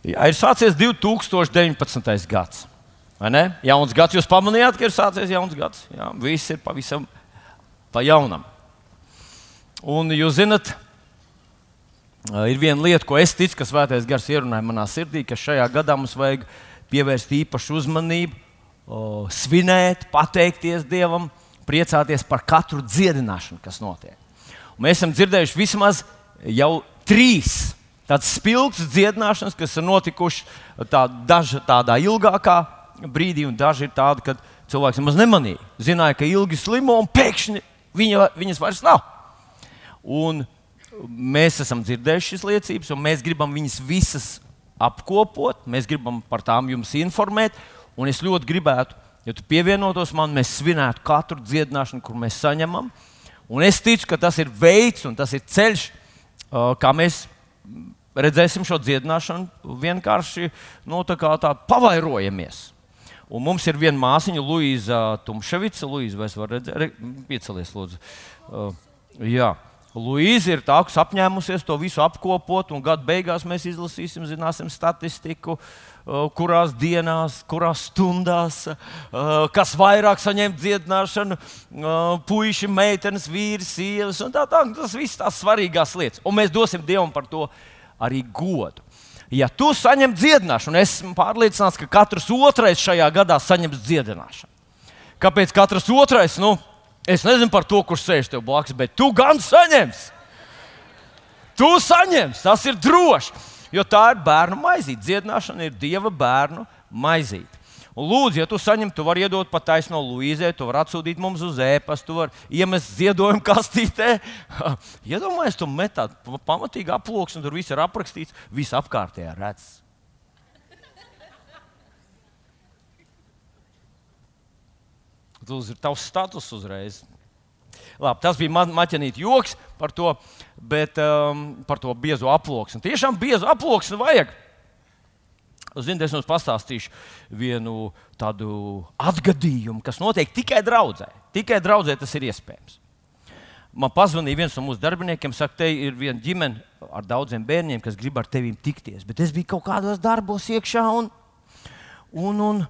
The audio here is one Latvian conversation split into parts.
Jā, ir sācies 2019. gads. Jauns gads, jūs pamanījāt, ka ir sācies jauns gads. Jā, viss ir pavisam pa jaunam. Un jūs zināt, ir viena lieta, ko es ticu, ka Svētais Gars ierunāja manā sirdī, ka šajā gadā mums vajag pievērst īpašu uzmanību, svinēt, pateikties Dievam, priecāties par katru dziedināšanu, kas notiek. Un mēs esam dzirdējuši vismaz jau trīs tādas spilgtas dziedināšanas, kas ir notikušas tā, daži tādā ilgākā brīdī, un daži ir tādi, kad cilvēks nemaz nemanīja. Zināja, ka ilgi slimo un pēkšņi viņa, viņas vairs nav. Un mēs esam dzirdējuši šīs liecības, un mēs gribam viņas visas apkopot, mēs gribam par tām jums informēt. Un es ļoti gribētu, ja tu pievienotos man, mēs svinētu katru dziedināšanu, kur mēs saņemam. Un es ticu, ka tas ir veids un tas ir ceļš, kā mēs redzēsim šo dziedināšanu, vienkārši nu, tā tā pavairojamies. Un mums ir viena māsiņa, Luīza Tumševica. Luīza, vai es varu redzēt, Re, piecelies, lūdzu. Uh, jā. Luīza ir tā, kas apņēmusies to visu apkopot, un gada beigās mēs izlasīsim, zināsim statistiku, uh, kurās dienās, kurās stundās, uh, kas vairāk saņem dziedināšanu, uh, puiši, meitenes, vīri, sievas un tā tālāk. Tas viss tās svarīgās lietas. Un mēs dosim Dievam par to arī godu. Ja tu saņem dziedināšanu, es esmu pārliecināts, ka katrs otrais šajā gadā saņems dziedināšanu. Kāpēc katrs otrais? Nu, es nezinu par to, kurš sēž tev blakus, bet tu gan saņemsi. Tu saņemsi, tas ir droši. Jo tā ir bērnu maizīte. Dziedināšana ir dieva bērnu maizīte. Un lūdzu, ja tu saņem, tu vari iedot pat taisno Luīzē, tu vari atsūtīt mums uz ēpastu, tu vari iemest ziedojumu kastītē. Iedomājieties, tu met tādu pamatīgu aploksni, tur viss ir aprakstīts, viss apkārtējā redz. Tas ir tavs status uzreiz. Labi, tas bija ma maķenīts joks par to, bet, um, par to biezo aploksni. Tiešām biezu aploksni vajag. Ziniet, es jums pastāstīšu vienu tādu atgadījumu, kas notiek tikai draudzē. Tikai draudzē tas ir iespējams. Man pazvanīja viens no mūsu darbiniekiem, saka, te ir viena ģimene ar daudziem bērniem, kas grib ar tevi tikties. Bet es biju kaut kādos darbos iekšā, un, un, un,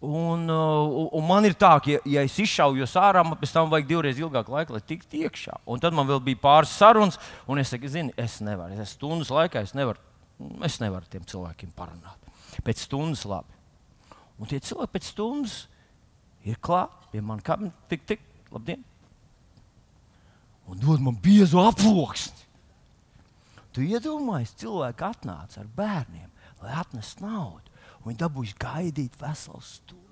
un, un, un man ir tā, ka, ja, ja es izšaujos ārā, man pēc tam vajag divreiz ilgāku laiku, lai tiktu iekšā. Un tad man vēl bija pāris sarunas, un es saku, zini, es nevaru, es stundas laikā es nevaru, es nevaru ar tiem cilvēkiem parunāt pēc stundas labi. Un tie cilvēki pēc stundas ir klāti pie manis, kā tik, tik, labdien. Un dod man biezu aploksni. Tu iedomājies, cilvēki atnāca ar bērniem, lai atnestu naudu. Viņi dabūja gaidīt veselu stundu.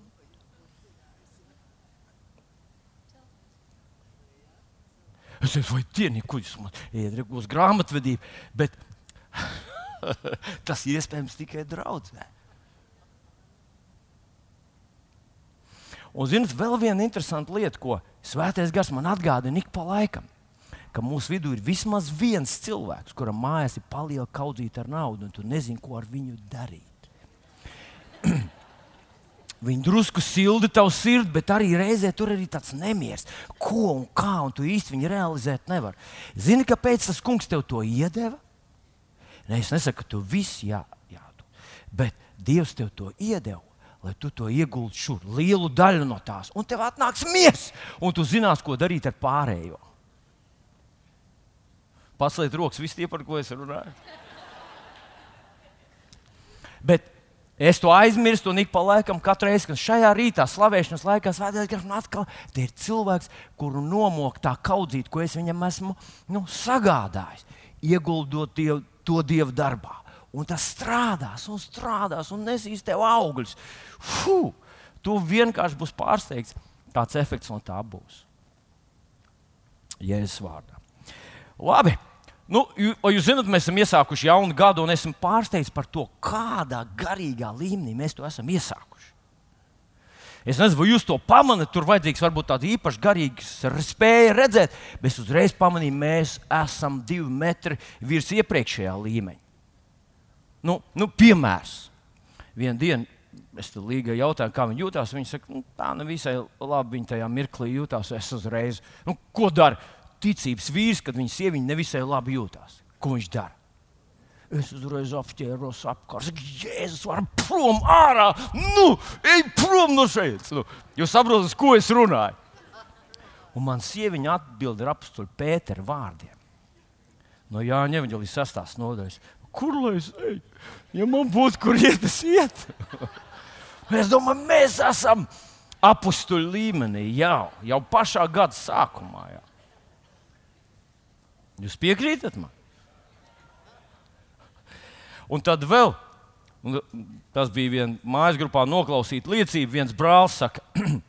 Es teicu, vai tie nekuģis man iedruk uz grāmatvedību, bet tas ir iespējams tikai draudzē. Un, zinot, vēl viena interesanta lieta, ko Svētais Gars man atgādina ik pa laikam, ka mūsu vidū ir vismaz viens cilvēks, kuram mājās ir paliela kaudzīta ar naudu, un tu nezini, ko ar viņu darīt. Viņi drusku silda tavu sirdi, bet arī reizē tur ir tāds nemieris. Ko un kā, un tu īsti viņu realizēt nevari. Zini, kāpēc tas kungs tev to iedeva? Ne, es nesaku, ka tu viss jā, jā, bet Dievs tev to iedeva lai tu to ieguldi šur, lielu daļu no tās, un tev atnāks miers, un tu zinās, ko darīt ar pārējo. Pasliet rokas, visi tie, par ko es runāju. Bet es to aizmirstu, un ik pa laikam, katru reizi, kad šajā rītā, slavēšanas laikā, svētdienas garā, atkal tie ir cilvēks, kuru nomok tā kaudzīt, ko es viņam esmu nu, sagādājis, ieguldot diev, to dievu darbā un tas strādās, un strādās, un nesīs tev augļus. Fuh, tu vienkārši būsi pārsteigts, kāds efekts no tā būs. Jēzus vārdā. Labi. Nu, jūs zināt, mēs esam iesākuši jaunu gadu, un esmu pārsteigts par to, kādā garīgā līmenī mēs to esam iesākuši. Es nezinu, vai jūs to pamanāt, tur vajadzīgs varbūt tāds īpašs garīgs spēja redzēt, bet uzreiz pamanīju, mēs esam divi metri virs iepriekšējā līmeņa. Nu, nu, piemērs. Vienu dienu es tam līgai jautāju, kā viņi jutās. Viņi saka, nu, tā nevisai labi viņa tajā mirklī jutās. Es uzreiz, nu, ko dara ticības vīrs, kad viņa sieviete nevisai labi jutās? Ko viņš dara? Es uzreiz apģēros apkārt. Jēzus, var prom ārā! Nu, ej prom no šejienes! Nu, jūs saprotat, ko es runāju? Un man sieviņa atbild ar apstuļu Pētera vārdiem. No Jāņa Evanģelijas sastās nodaļas. Kur lai es eju? Ja man būtu kur iet, es ietu. es domāju, mēs esam apstuļu līmenī jau, jau pašā gada sākumā. Jau. Jūs piekrītat man? Un tad vēl, un tas bija viena mājas grupā noklausīta liecība, viens brālis saka,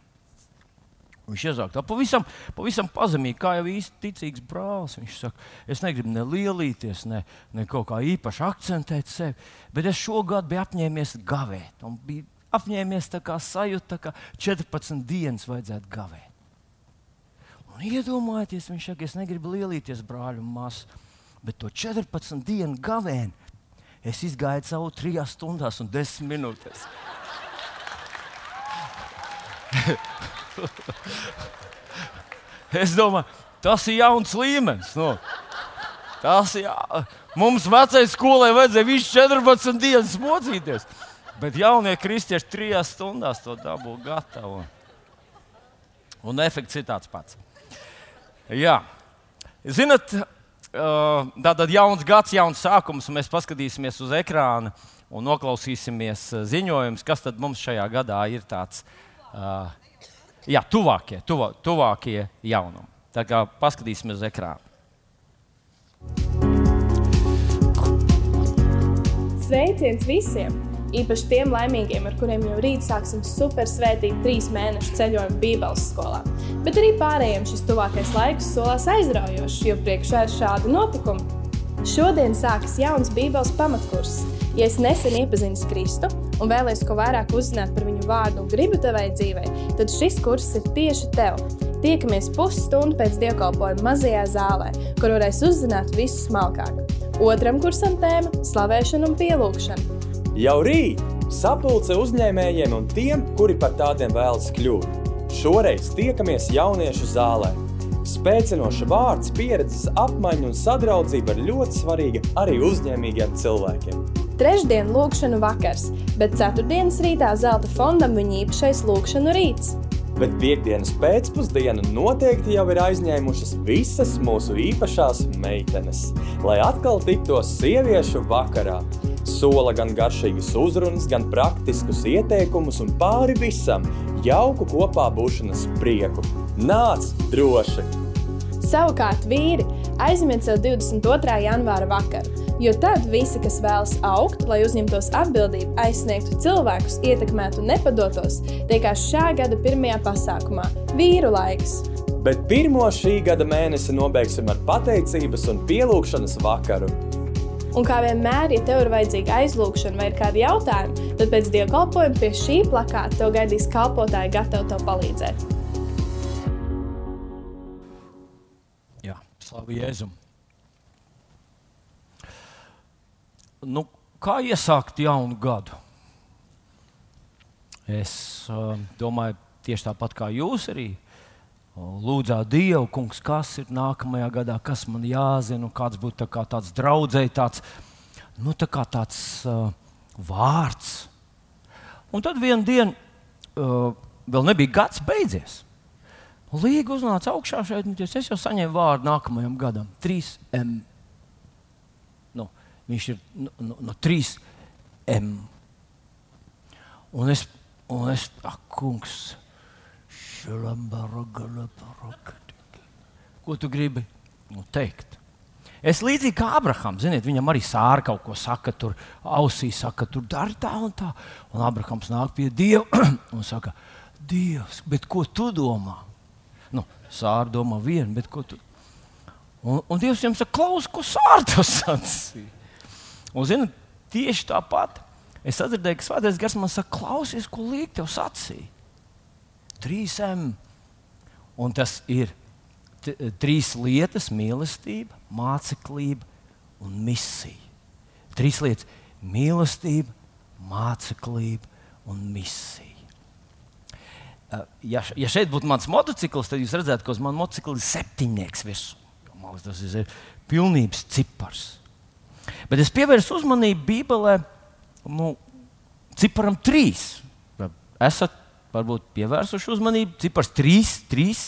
Viņš iezāk tā pavisam, pavisam pazemīgi, kā jau īsti ticīgs brālis. Viņš saka, es negribu ne lielīties, ne, ne kaut kā īpaši akcentēt sevi, bet es šogad biju apņēmies gavēt. Biju apņēmies tā kā sajūta, ka 14 dienas vajadzētu gavēt. Un iedomājieties, viņš saka, es negribu lielīties, brāļi un māsas, bet to 14 dienu gavēnu es izgāju cauri 3 stundās un 10 minūtēs. es domāju, tas ir jauns līmenis. Nu. Tas ir. Jā. Mums vecajai skolai vajadzēja visu 14 dienas mocīties. Bet jaunie kristieši trijās stundās to dabū gatavu. Un efekts ir tāds pats. Jā. Ziniet, tātad jauns gads, jauns sākums, un mēs paskatīsimies uz ekrāna un noklausīsimies ziņojumus, kas tad mums šajā gadā ir tāds. Uh, jā, tuvākie, tuvā, tuvākie jaunumi. Tā kā paskatīsimies uz ekrānu. Sveiciens visiem! Īpaši tiem laimīgiem, ar kuriem jau rīt sāksim super svētīt trīs mēnešu ceļojumu Bībeles skolā. Bet arī pārējiem šis tuvākais laiks solās aizraujošs, jo priekšā ir šādi notikumi. Šodien sākas jauns Bībeles pamatkurs. Ja es nesen iepazinu Kristu un vēlēs ko vairāk uzzināt par viņu vārdu un gribu tevai dzīvei, tad šis kurs ir tieši tev. Tiekamies pusstundu pēc dievkalpojuma mazajā zālē, kur varēs uzzināt visu smalkāk. Otram kursam tēma - slavēšana un pielūgšana. Jau rīt sapulce uzņēmējiem un tiem, kuri par tādiem vēlas kļūt. Šoreiz tiekamies jauniešu zālē. Spēcinoša vārds, pieredzes apmaiņa un sadraudzība ir ļoti svarīga arī uzņēmīgiem cilvēkiem. Trešdien lūkšanu vakars, bet ceturtdienas rītā zelta fondam viņa īpašais lūkšanu rīts. Bet piekdienas pēcpusdienu noteikti jau ir aizņēmušas visas mūsu īpašās meitenes, lai atkal tiktos sieviešu vakarā. Sola gan garšīgas uzrunas, gan praktiskus ieteikumus un pāri visam jauku kopā būšanas prieku. Nāc droši! Savukārt vīri aizmiet sev 22. janvāra vakaru Jo tad visi, kas vēlas augt, lai uzņemtos atbildību, aizsniegtu cilvēkus, ietekmētu un nepadotos, tiekās šā gada pirmajā pasākumā - vīru laiks. Bet pirmo šī gada mēnesi nobeigsim ar pateicības un pielūgšanas vakaru. Un kā vienmēr, ja tev ir vajadzīga aizlūgšana vai ir kādi jautājumi, tad pēc dievkalpojuma pie šī plakāta tev gaidīs kalpotāji gatavi tev palīdzēt. Jā, slavu Jēzum! Nu, kā iesākt jaunu gadu? Es uh, domāju, tieši tāpat kā jūs arī lūdzāt Dievu, kungs, kas ir nākamajā gadā, kas man jāzina, kāds būtu tā kā tāds draudzēji, tāds, nu, tā kā tāds uh, vārds. Un tad vienā dienā uh, vēl nebija gads beidzies. Līga uznāca augšā šeit, un es jau saņēmu vārdu nākamajam gadam - 3M. Viņš ir no, no, no 3M. Un es, un es ak, kungs, ko tu gribi nu, teikt? Es līdzīgi kā Abrahams, ziniet, viņam arī sāra kaut ko saka, tur ausī saka, tur dari tā un tā. Un Abrahams nāk pie Dieva un saka, Dievs, bet ko tu domā? Nu, sāra domā vienu, bet ko tu? Un, un Dievs jums saka, klaus, ko sāra tas sacīja? Un, zini, tieši tāpat es dzirdēju, ka Svētais Gars man saka, klausies, ko liek tev sacīja. Trīs M. Un tas ir trīs lietas - mīlestība, māceklība un misija. Trīs lietas - mīlestība, māceklība un misija. Ja, ja šeit būtu mans motociklis, tad jūs redzētu, ka uz manas motocikla ir septiņnieks virsū. Tas ir pilnības cipars. Bet es pievērsu uzmanību Bībelē, nu, ciparam trīs. Esat varbūt pievērsuši uzmanību, cipars trīs, trīs.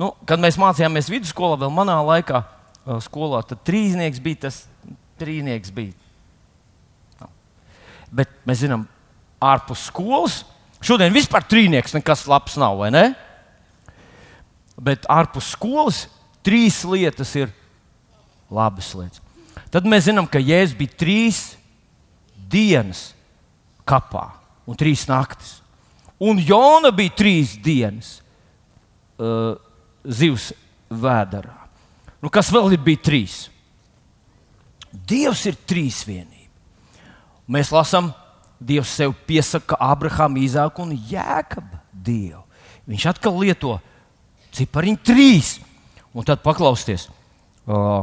Nu, kad mēs mācījāmies vidusskolā, vēl manā laikā, skolā, tad trīsnieks bija tas trīsnieks. Bija. No. Bet mēs zinām, ārpus skolas šodien vispār trīsnieks nekas labs nav, vai ne? Bet ārpus skolas trīs lietas ir labas lietas. Tad mēs zinām, ka Jēzus bija trīs dienas kapā un trīs naktis. Un Jona bija trīs dienas uh, zivs vēdā. Nu, kas vēl ir bijis trīs? Dievs ir trīsvienība. Mēs lasām, Dievs sev piesaka Abrahāmu, Īzāku un Jēkabu Dievu. Viņš atkal lieto cipariņu trīs. Un tad paklausieties, uh,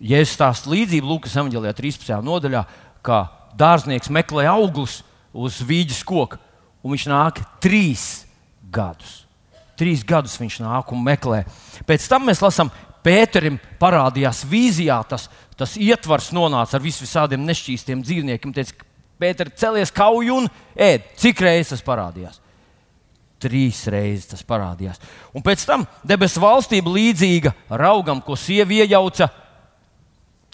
ja es stāstu līdzību Lūkas evanģēlijā 13. nodaļā, kā dārznieks meklē augļus uz vīģes koka, un viņš nāk trīs gadus. Trīs gadus viņš nāk un meklē. Pēc tam mēs lasām, Pēterim parādījās vīzijā, tas, tas ietvars nonāca ar vis visādiem nešķīstiem dzīvniekiem. Teica, Pēter, celies kauju un ēd. Cik reizes tas parādījās? Trīs reizes tas parādījās. Un pēc tam debesu valstība līdzīga raugam, ko sieviete iejauca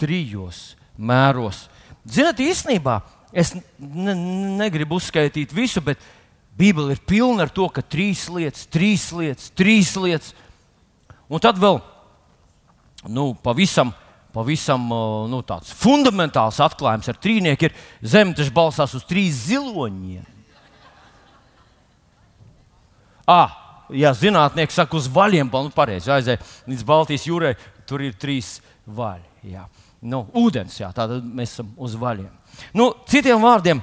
trijos mēros. Ziniet, īstenībā es ne, negribu uzskaitīt visu, bet Bībele ir pilna ar to, ka trīs lietas, trīs lietas, trīs lietas. Un tad vēl nu, pavisam, pavisam nu, tāds fundamentāls atklājums ar trīnieku ir zeme, kas balstās uz trīs ziloņiem. Ah, ja zinātnieki saka, uz vaļiem, nu, pareizi aizēj līdz Baltijas jūrai, tur ir trīs vaļi. Jā. Nu, ūdens, jā, tātad mēs esam uz vaļiem. Nu, citiem vārdiem,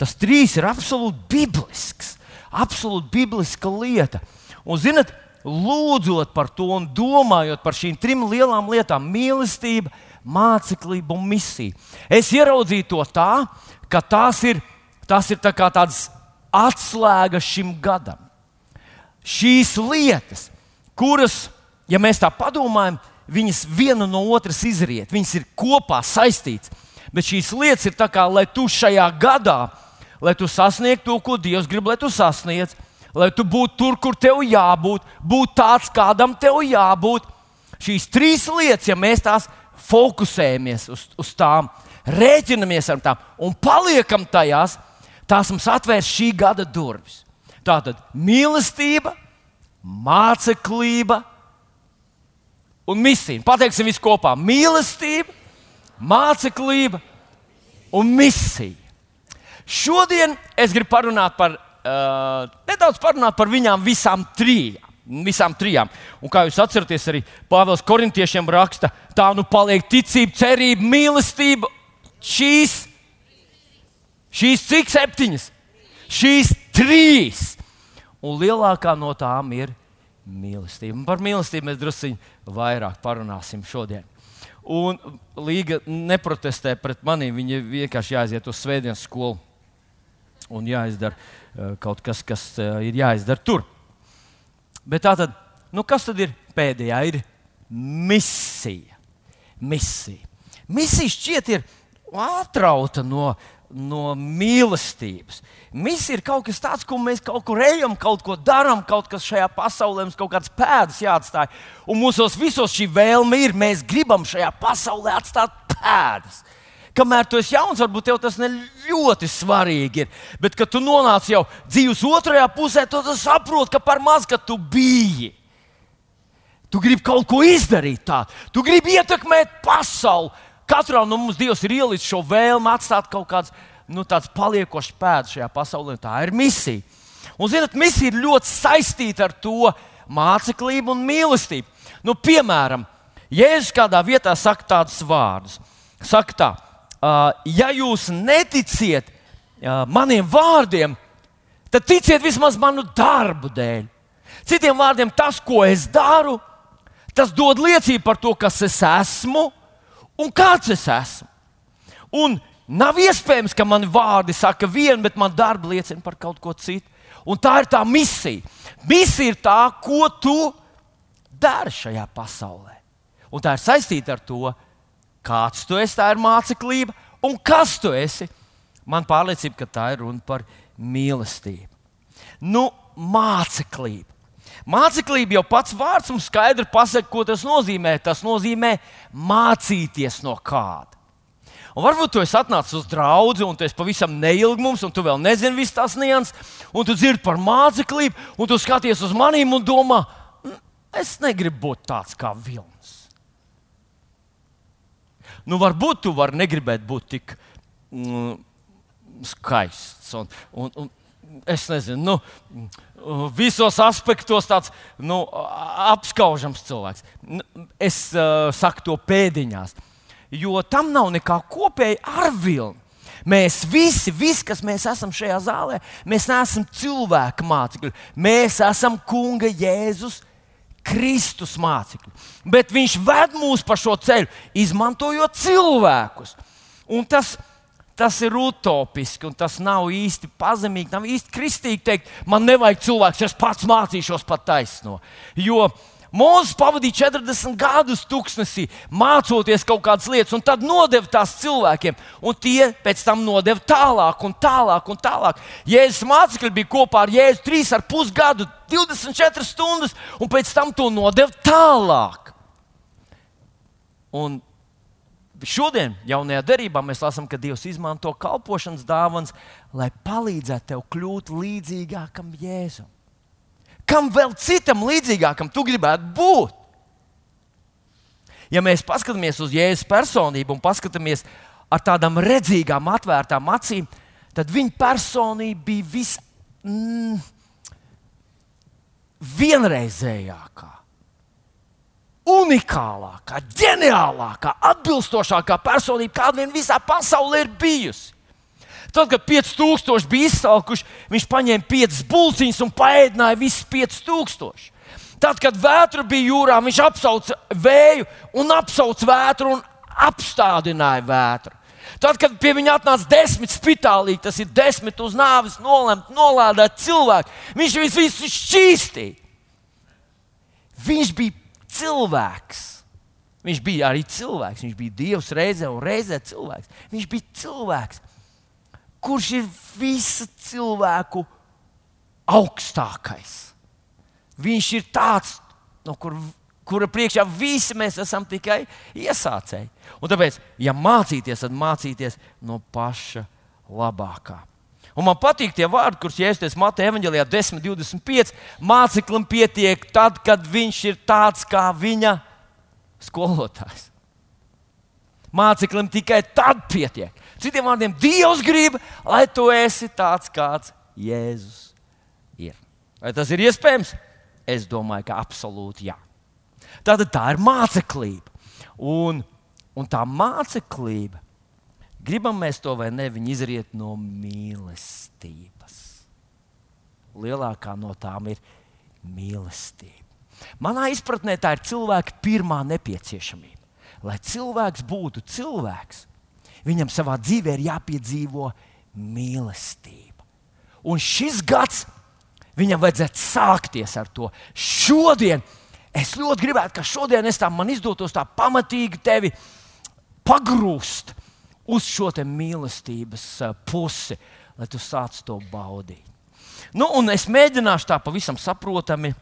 tas trīs ir absolūti biblisks, absolūti bibliska lieta. Un, zinot, lūdzot par to un domājot par šīm trim lielām lietām - mīlestība, māceklība un misija. Es ieraudzīju to tā, ka tās ir, tās ir tā tādas atslēgas šim gadam. Šīs lietas, kuras, ja mēs tā padomājam, viņas viena no otras izriet, viņas ir kopā saistītas. Bet šīs lietas ir tā kā, lai tu šajā gadā, lai tu sasniegtu to, ko Dievs grib, lai tu sasniegtu, lai tu būtu tur, kur tev jābūt, būt tāds, kādam tev jābūt. Šīs trīs lietas, ja mēs tās fokusējamies uz, uz tām, rēķinamies ar tām un paliekam tajās, tās mums atvērs šī gada durvis. Tā tad mīlestība, māceklība, un misija. Pateiksim visu kopā - mīlestība, māceklība un misija. Šodien es gribu parunāt par, uh, nedaudz parunāt par viņām visām trijām. Visām trijām. Un kā jūs atceraties, arī Pāvils Korintiešiem raksta, tā nu paliek ticība, cerība, mīlestība. Šīs, šīs cik septiņas? Šīs trīs. Un lielākā no tām ir mīlestība. Un par mīlestību mēs druskuļi vairāk parunāsim šodien. Un Līga neprotestē pret mani. Viņa vienkārši jāiziet uz svētdienas skolu un jāizdara uh, kaut kas, kas uh, ir jāizdara tur. Bet tā tad, nu kas tad ir pēdējā? Ir misija. Misija, misija šķiet ir atrauta no, no mīlestības. Misija ir kaut kas tāds, ko mēs kaut kur ejam, kaut ko darām, kaut kas šajā pasaulē mums kaut kādas pēdas jāatstāj. Un mūsos visos šī vēlme ir, mēs gribam šajā pasaulē atstāt pēdas. Kamēr tu esi jauns, varbūt tev tas ne ļoti svarīgi ir. Bet, kad tu nonāc jau dzīves otrajā pusē, tad tu saproti, ka par maz, ka tu biji. Tu gribi kaut ko izdarīt tādu, tu gribi ietekmēt pasauli. Katrā no mums Dievs ir ielicis šo vēlmu atstāt kaut kādas nu, paliekošas pēdas šajā pasaulē. Tā ir misija. Un, zinot, misija ir ļoti saistīta ar to māceklību un mīlestību. Nu, piemēram, Jēzus kādā vietā saka tādus vārdus. Saka tā, ja jūs neticiet maniem vārdiem, tad ticiet vismaz manu darbu dēļ. Citiem vārdiem, tas, ko es daru, tas dod liecību par to, kas es esmu un kāds es esmu. Un nav iespējams, ka man vārdi saka vienu, bet man darba liecina par kaut ko citu. Un tā ir tā misija. Misija ir tā, ko tu dari šajā pasaulē. Un tā ir saistīta ar to, Kāds tu esi, tā ir māceklība, un kas tu esi? Man pārliecība, ka tā ir runa par mīlestību. Nu, māceklība. Māceklība jau pats vārds mums skaidri pasaka, ko tas nozīmē. Tas nozīmē mācīties no kāda. Un varbūt tu esi atnācis uz draugu, un tu esi pavisam neilgi mums, un tu vēl nezini visas tās nianses, un tu dzirdi par māceklību, un tu skaties uz maniem un domā, es negribu būt tāds kā Vilnis. Nu, varbūt tu vari negribēt būt tik mm, skaists un, un, un es nezinu. Nu, visos aspektos tāds nu, apskaužams cilvēks. Es uh, saku to pēdiņās, jo tam nav nekā kopēja ar vilni. Mēs visi, visi, kas mēs esam šajā zālē, mēs neesam cilvēku mācekļi. Mēs esam Kunga Jēzus Kristus mācekļi. Bet Viņš ved mūs pa šo ceļu, izmantojot cilvēkus. Un tas ir tas ir utopiski un tas nav īsti pazemīgi, nav īsti kristīgi teikt, man nevajag cilvēks, es pats mācīšos pat taisno. Jo Mūzis pavadīja 40 gadus tuksnesī, mācoties kaut kādas lietas, un tad nodeva tās cilvēkiem, un tie pēc tam nodeva tālāk, un tālāk, un tālāk. Jēzus mācekļi bija kopā ar Jēzu 3,5 gadu, 24 stundas, un pēc tam to nodeva tālāk. Un Šodien, jaunajā darbā, mēs lasām, ka Dievs izmanto kalpošanas dāvanas, lai palīdzētu tev kļūt līdzīgākam Jēzum. Kam vēl citam līdzīgākam tu gribētu būt? Ja mēs paskatāmies uz Jēzus personību un paskatāmies ar tādām redzīgām, atvērtām acīm, tad viņa personība bija vis, mm, vienreizējākā unikālākā, ģeniālākā, atbilstošākā personība, kāda vien visā pasaulē ir bijusi. Tad, kad 5000 bija izsalkuši, viņš paņēma 5 buļciņus un paēdināja visas 5000. Tad, kad vētra bija jūrā, viņš apsauca vēju un apsauca vētru un apstādināja vētru. Tad, kad pie viņa atnāca desmit spitālīgi, tas ir desmit uz nāves nolemti, nolādēti cilvēki, viņš viņus visus šķīstīja. Viņš bija cilvēks. Viņš bija arī cilvēks. Viņš bija Dievs reizē un reizē cilvēks. Viņš bija cilvēks, kurš ir visa cilvēku augstākais. Viņš ir tāds, no kur, kura priekšā visi mēs esam tikai iesācēji. Un tāpēc, ja mācīties, tad mācīties no paša labākā. Un man patīk tie vārdi, kurus iestājas Mateja Evanģelijā 10.25. Māceklim pietiek tad, kad viņš ir tāds kā viņa skolotājs. Māceklim tikai tad pietiek. Citiem vārdiem, Dievs grib, lai tu esi tāds, kāds Jēzus ir. Vai tas ir iespējams? Es domāju, ka absolūti jā. Tātad tā ir māceklība. Un, un tā māceklība Gribam mēs to vai ne, viņi izriet no mīlestības. Lielākā no tām ir mīlestība. Manā izpratnē tā ir cilvēka pirmā nepieciešamība. Lai cilvēks būtu cilvēks, viņam savā dzīvē ir jāpiedzīvo mīlestība. Un šis gads viņam vajadzētu sākties ar to. Šodien es ļoti gribētu, ka šodien es tā man izdotos tā pamatīgi tevi pagrūst uz šo mīlestības pusi, lai tu sāc to baudīt. Nu, un es mēģināšu tā pavisam saprotami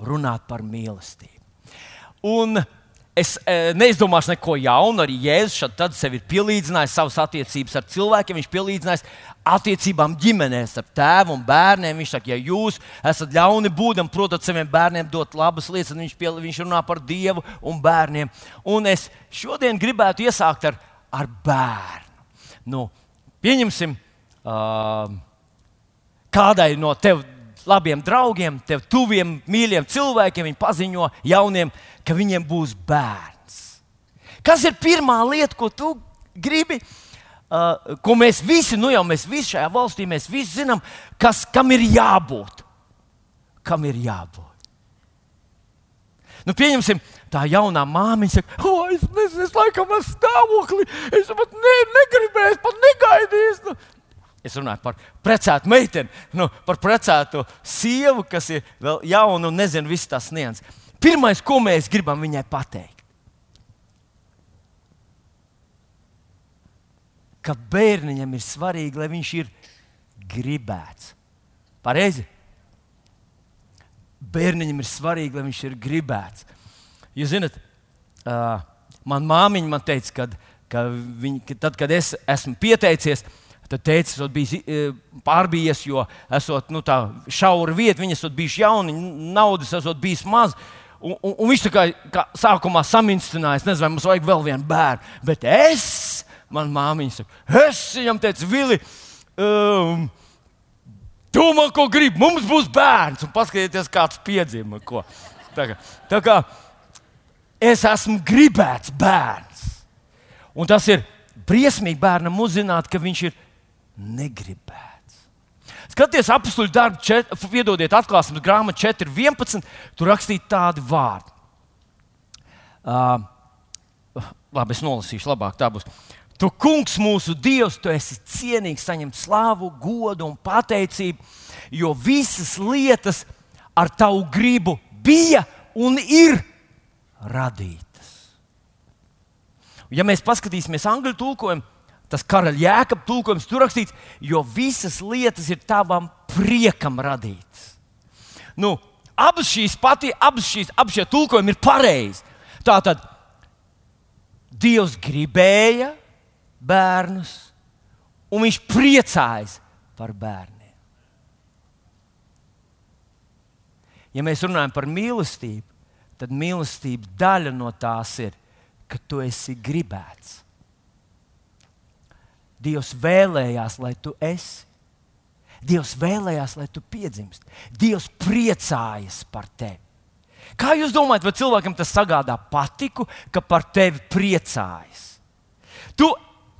runāt par mīlestību. Un es e, neizdomāšu neko jaunu. Arī Jēzus tad sev ir pielīdzinājis savas attiecības ar cilvēkiem. Viņš pielīdzinājis attiecībām ģimenēs, ar tēvu un bērniem. Viņš saka, ja jūs esat ļauni būdami, protat saviem bērniem dot labas lietas, tad viņš, pie, viņš runā par Dievu un bērniem. Un es šodien gribētu iesākt ar ar bērnu. Nu, pieņemsim, uh, kādai no tev labiem draugiem, tev tuviem, mīļiem cilvēkiem, viņi paziņo jauniem, ka viņiem būs bērns. Kas ir pirmā lieta, ko tu gribi? Uh, ko mēs visi, nu jau mēs visi šajā valstī, mēs visi zinām, kas, kam ir jābūt. Kam ir jābūt? Nu, pieņemsim, tā jaunā māmiņa saka, oh, es nezinu, es laikam esmu stāvoklī, es pat ne, negribēju, es pat negaidīju. Nu. Es runāju par precētu meiteni, nu, par precētu sievu, kas ir vēl jauna un nezina visas tās nianses. Pirmais, ko mēs gribam viņai pateikt, ka bērniņam ir svarīgi, lai viņš ir gribēts. Pareizi? Bērniņam ir svarīgi, lai viņš ir gribēts. Jūs zināt, uh, manā māmiņa man teica, kad, ka viņa, ka tad, kad es esmu pieteicies, tad teica, esmu bijis pārbījies, jo esot nu, tā šaura vieta, viņa esot bijuši jauni, naudas esot bijis maz. Un, un, un viņš tā kā, kā sākumā saminstinājās, nezinu, vai mums vajag vēl vienu bērnu. Bet es, man māmiņa saka, es viņam teicu, Vili, um, tu man ko gribi, mums būs bērns. Un paskatieties, kāds piedzima. Ko. Tā kā, tā kā es esmu gribēts bērns. Un tas ir briesmīgi bērnam uzzināt, ka viņš ir negribēts. Skaties, apakstuļu darbu, čet, piedodiet, atklāsmes grāmatu 4.11. Tur rakstīts tādi vārdi. Uh, labi, es nolasīšu, labāk tā būs. Tu, kungs, mūsu dievs, tu esi cienīgs saņemt slāvu, godu un pateicību, jo visas lietas ar tavu gribu bija un ir radītas. Ja mēs paskatīsimies angļu tulkojumu, tas karaļa jēkab tulkojums tur rakstīts, jo visas lietas ir tavam priekam radītas. Nu, abas šīs pati, abas šīs, abas šie tulkojumi ir pareizi. Tā tad Dievs gribēja bērnus, un viņš priecājas par bērniem. Ja mēs runājam par mīlestību, tad mīlestības daļa no tās ir, ka tu esi gribēts. Dievs vēlējās, lai tu esi. Dievs vēlējās, lai tu piedzimst. Dievs priecājas par tevi. Kā jūs domājat, vai cilvēkam tas sagādā patiku, ka par tevi priecājas? Tu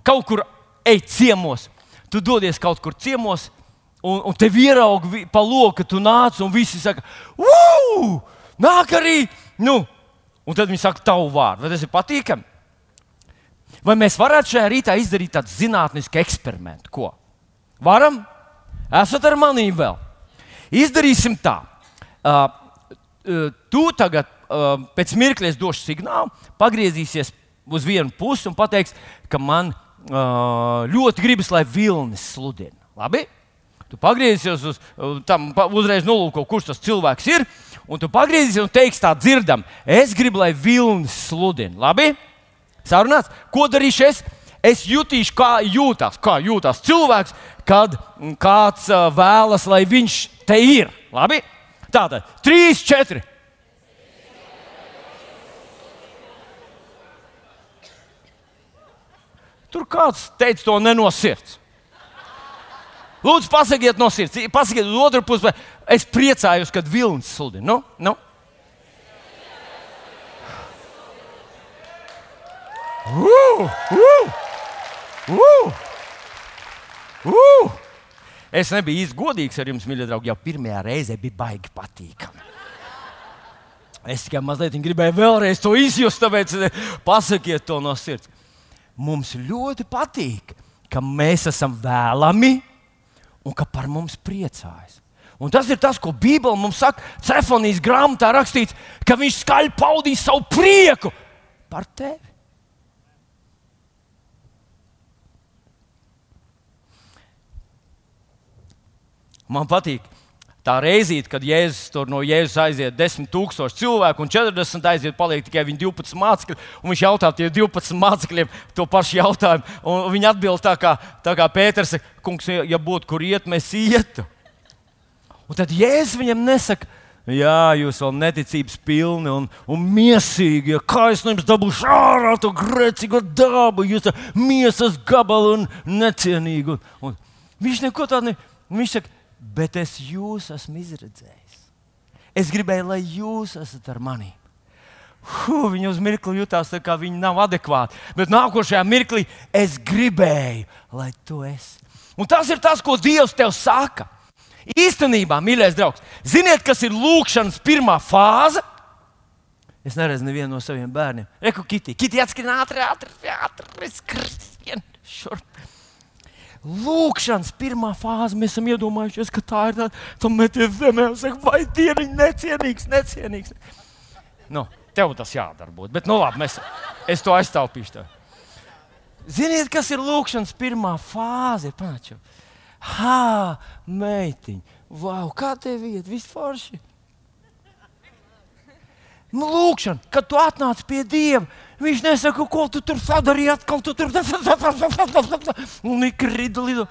kaut kur ej ciemos, tu dodies kaut kur ciemos, un, un tev ierauga pa loku, ka tu nāc, un visi saka, ugh, nāk arī! Nu, un tad viņi saka tavu vārdu. Vai tas ir patīkami? Vai mēs varētu šajā rītā izdarīt tādu zinātnisku eksperimentu? Ko? Varam? Esat ar maniem vēl. Izdarīsim tā. Uh, uh, tu tagad uh, pēc mirkļa došu signālu, pagriezīsies uz vienu pusi un pateiks, ka man uh, ļoti gribas, lai vilnis sludina. Labi? Tu pagriezīsies uz tam, uzreiz nolūko, kurš tas cilvēks ir, un tu pagriezīsies un teiksi tā dzirdam, es gribu, lai vilnis sludina. Labi? Sarunāts, ko darīšu es? Es jutīšu, kā jūtas, kā jūtas cilvēks, kad kāds vēlas, lai viņš te ir. Labi? Tātad, trīs, četri. Tur kāds teica to ne no sirds. Lūdzu, pasakiet no sirds, pasakiet uz otru pusi. Es priecājos, kad vilnis sludina. Nu, nu. Uh, uh, uh, uh. Es nebiju īsti godīgs ar jums, mīļie draugi. Jau pirmajā reizē bija baigi patīkami. Es tikai mazliet gribēju vēlreiz to izjust, tāpēc eh, pasakiet to no sirds. Mums ļoti patīk, ka mēs esam vēlami un ka par mums priecājas. Un tas ir tas, ko Bībele mums saka. Cefonijas grāmatā rakstīts, ka viņš skaļi paudīs savu prieku par tevi. Man patīk tā reizīte, kad Jēzus tur no Jēzus aiziet 10,000 cilvēku, un 40 aiziet, paliek tikai viņa 12 mācekļi. Viņš jautā tiem 12 mācekļiem to pašu jautājumu, un viņi atbild tā kā, tā kā Pēters, kungs, ja būtu kur iet, mēs ietu. Un tad Jēzus viņam nesaka, Jā, jūs vēl neticības pilni un, un mīsīgi. Ja kā es no jums dabūšu ārā to grēcīgo dabu, jūs esat miesas gabalu un necienīgi. Un, un viņš neko tādu ne. Viņš saka, bet es jūs esmu izredzējis. Es gribēju, lai jūs esat ar mani. Huh, viņi uz mirkli jutās, kā viņi nav adekvāti. Bet nākošajā mirklī es gribēju, lai tu esi. Un tas ir tas, ko Dievs tev saka. Īstenībā, mīļais draugs, ziniet, kas ir lūkšanas pirmā fāze? Es neredzu nevienu no saviem bērniem. Reku, Kitī, Kitī atskrien ātri, ātri, ātri, skrien šurp. Lūkšanas pirmā fāze mēs esam iedomājušies, ka tā ir tā, tā meties zemē un saka, vai dieniņ, necienīgs, necienīgs. Nu, tev tas jādara būt, bet nu labi, mēs, es to aiztaupīšu. Tev. Ziniet, kas ir lūkšanas pirmā fāze? Panaču. Ha, meitiņa, wow, kā tev iet, viss forši. Nu, lūkšana, kad tu atnāc pie Dieva, viņš nesaka, ko tu tur sadarīji, atkal tu tur un ikrita lido.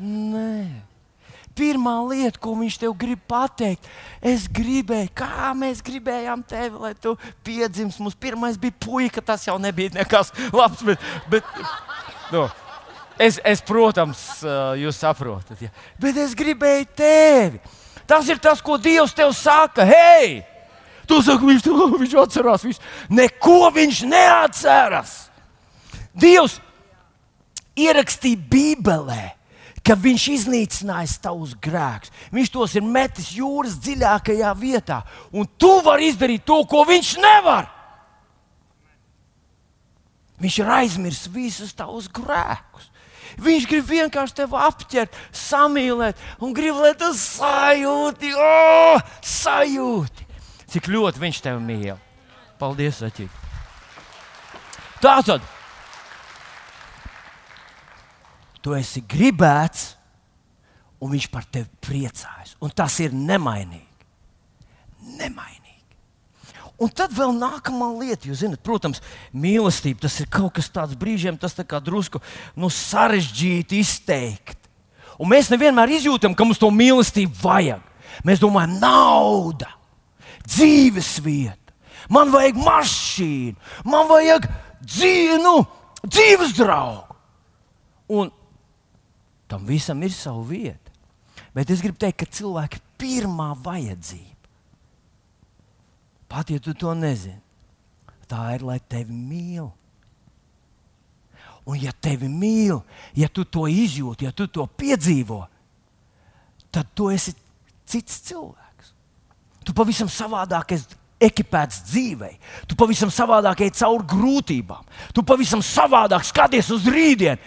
Nē. Pirmā lieta, ko viņš tev grib pateikt, es gribēju, kā mēs gribējām tevi, lai tu piedzimst. Mums pirmais bija puika, tas jau nebija nekas labs. Bet, bet, no, es, es, protams, jūs saprotat, ja. bet es gribēju tevi. Tas ir tas, ko Dievs tev saka. Hei! Tu saki, viņš, viņš atcerās visu. Neko viņš neatceras. Dievs ierakstīja Bībelē, ka viņš iznīcinājis tavus grēkus. Viņš tos ir metis jūras dziļākajā vietā, un tu vari izdarīt to, ko viņš nevar. Viņš ir aizmirsis visus tavus grēkus. Viņš grib vienkārši tevi apķert, samīlēt, un grib, lai tas sajūti, oh, sajūti cik ļoti viņš tevi mīl. Paldies, Aķī. Tā tad tu esi gribēts, un viņš par tevi priecājas. Un tas ir nemainīgi. Nemainīgi. Un tad vēl nākamā lieta, jūs zināt, protams, mīlestība. Tas ir kaut kas tāds brīžiem, tas tā kā drusku nu, sarežģīti izteikt. Un mēs nevienmēr izjūtam, ka mums to mīlestību vajag. Mēs domājam, nauda, dzīves vieta, man vajag mašīnu, man vajag dzīvi, nu, dzīves draugu. Un tam visam ir sava vieta. Bet es gribu teikt, ka cilvēka pirmā vajadzība, pat ja tu to nezini, tā ir, lai tevi mīl. Un, ja tevi mīl, ja tu to izjūti, ja tu to piedzīvo, tad tu esi cits cilvēks. Tu pavisam savādāk esi ekipēts dzīvē. Tu pavisam savādāk ej cauri grūtībām. Tu pavisam savādāk skaties uz rītdienu.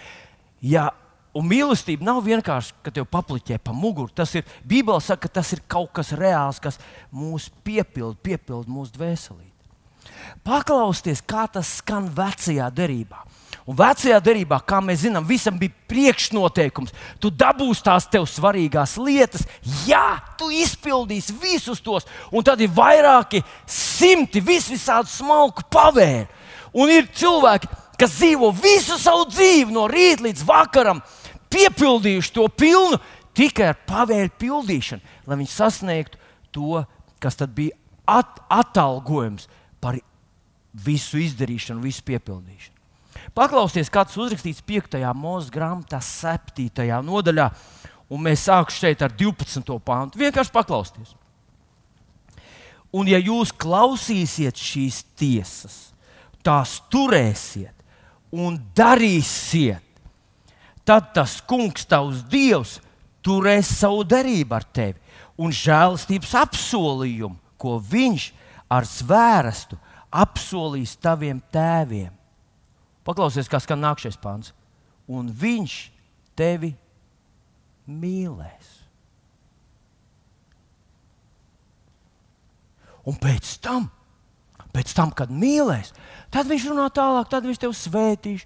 Ja, un mīlestība nav vienkārši, ka tev papliķē pa muguru. Tas ir, Bībele saka, ka tas ir kaut kas reāls, kas mūs piepilda, piepilda mūsu dvēselī. Paklausieties, kā tas skan vecajā derībā. Un vecajā darbā, kā mēs zinām, visam bija priekšnoteikums. Tu dabūsi tās tev svarīgās lietas, ja tu izpildīsi visus tos, un tad ir vairāki simti vis visādi smalku pavēru. Un ir cilvēki, kas dzīvo visu savu dzīvi, no rīta līdz vakaram, piepildījuši to pilnu tikai ar pavēru pildīšanu, lai viņi sasniegtu to, kas tad bija at atalgojums par visu izdarīšanu, visu piepildīšanu. Paklausieties, kāds uzrakstīts 5. mūža grāmatā, 7. nodaļā, un mēs sāksim šeit ar 12. pāntu. Vienkārši paklausieties. Un, ja jūs klausīsiet šīs tiesas, tās turēsiet un darīsiet, tad tas kungs, tavs dievs, turēs savu derību ar tevi un žēlastības apsolījumu, ko viņš ar zvērstu apsolīs taviem tēviem Paklausies, kā skan nākamais pāns. Un viņš tevi mīlēs. Un pēc tam, pēc tam, kad mīlēs, tad viņš runā tālāk, tad viņš tevi svētīs.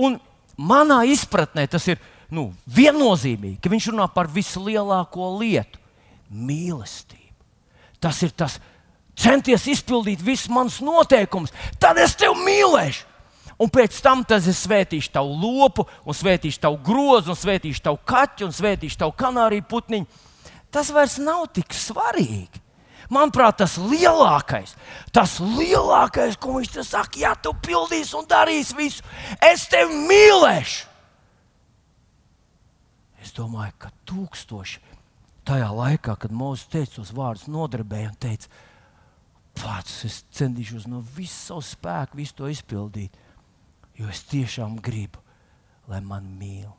Un manā izpratnē tas ir nu, viennozīmīgi, ka viņš runā par vislielāko lietu - mīlestību. Tas ir tas, centies izpildīt visus manus noteikumus, tad es tevi mīlēšu un pēc tam es svētīšu tavu lopu, un svētīšu tavu grozu, un svētīšu tavu kaķu, un svētīšu tavu kanāriju putniņu. Tas vairs nav tik svarīgi. Manuprāt, tas lielākais, tas lielākais, ko viņš te saka, ja tu pildīsi un darīsi visu, es tevi mīlēšu. Es domāju, ka tūkstoši tajā laikā, kad Mozus teica tos vārdus, nodarbēja un teica, pats es centīšos no visas savas spēka visu to izpildīt jo es tiešām gribu, lai man mīl.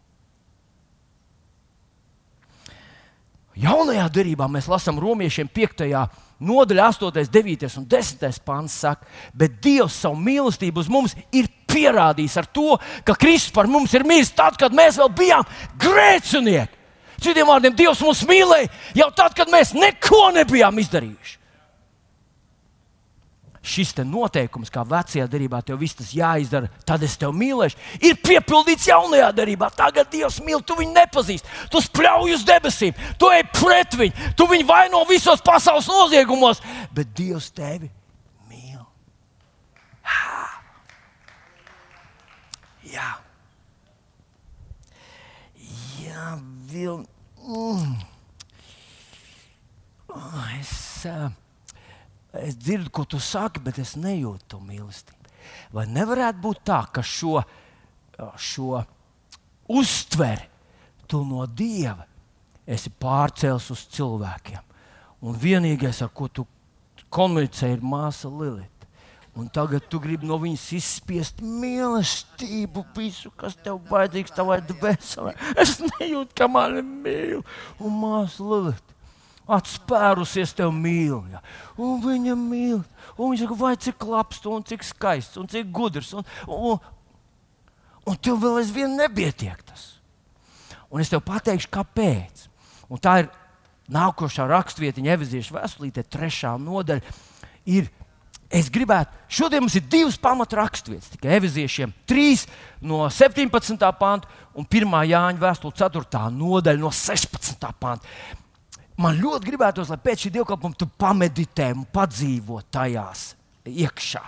Jaunajā darbā mēs lasām romiešiem 5. nodaļā, 8, 9 un 10 pāns. Saka, bet Dievs savu mīlestību uz mums ir pierādījis ar to, ka Kristus par mums ir mīlis tad, kad mēs vēl bijām grēcinieki. Citiem vārdiem, Dievs mūs mīlēja jau tad, kad mēs neko nebijām izdarījuši. Šis noteikums, kā vecajā darbā, tev viss tas jāizdara, tad es tevi mīlēšu, ir piepildīts jaunajā darbā. Tagad Dievs mīl, tu viņu nepazīsti, tu spļauj uz debesīm, tu ej pret viņu, tu viņu vaino visos pasaules noziegumos, bet Dievs tevi mīl. Jā, Jā vil... mm. es. Uh, es dzirdu, ko tu saki, bet es nejūtu to mīlestību. Vai nevarētu būt tā, ka šo, šo uztveri tu no dieva esi pārcēlis uz cilvēkiem? Un vienīgais, ar ko tu komunicē, ir māsa Lilita. Un tagad tu gribi no viņas izspiest mīlestību, visu, kas tev vajadzīgs, tavai dvēselē. Es nejūtu, ka man ir mīl. Un māsa Lilita atspērusies tev mīl. Ja? Un viņa mīl. Un viņa saka, vai cik labs tu un cik skaists un cik gudrs. Un, un, un tev vēl aizvien nepietiek tas. Un es tev pateikšu, kāpēc. Un tā ir nākošā rakstvietiņa, Eveziešu vēstulīte, trešā nodaļa. Ir, es gribētu, šodien mums ir divas pamatraksturvietas, tikai eviziešiem, trīs no 17. panta un 1. Jāņa vēstule 4. nodaļa no 16. panta man ļoti gribētos, lai pēc šī dievkalpojuma tu pameditē un padzīvo tajās. Iekšā,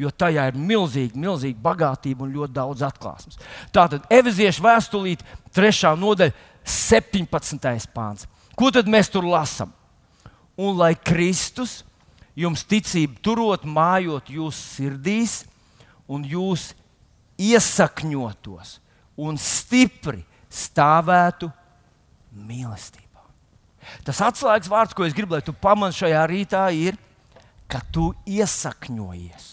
jo tajā ir milzīga, milzīga bagātība un ļoti daudz atklāsmes. Tātad, Eveziešu vēstulīte, 3. nodaļa, 17. pāns. Ko tad mēs tur lasām? Un lai Kristus jums ticību turot, mājot jūsu sirdīs, un jūs iesakņotos un stipri stāvētu mīlestībā. Tas atslēgas vārds, ko es gribu, lai tu pamani šajā rītā, ir, ka tu iesakņojies.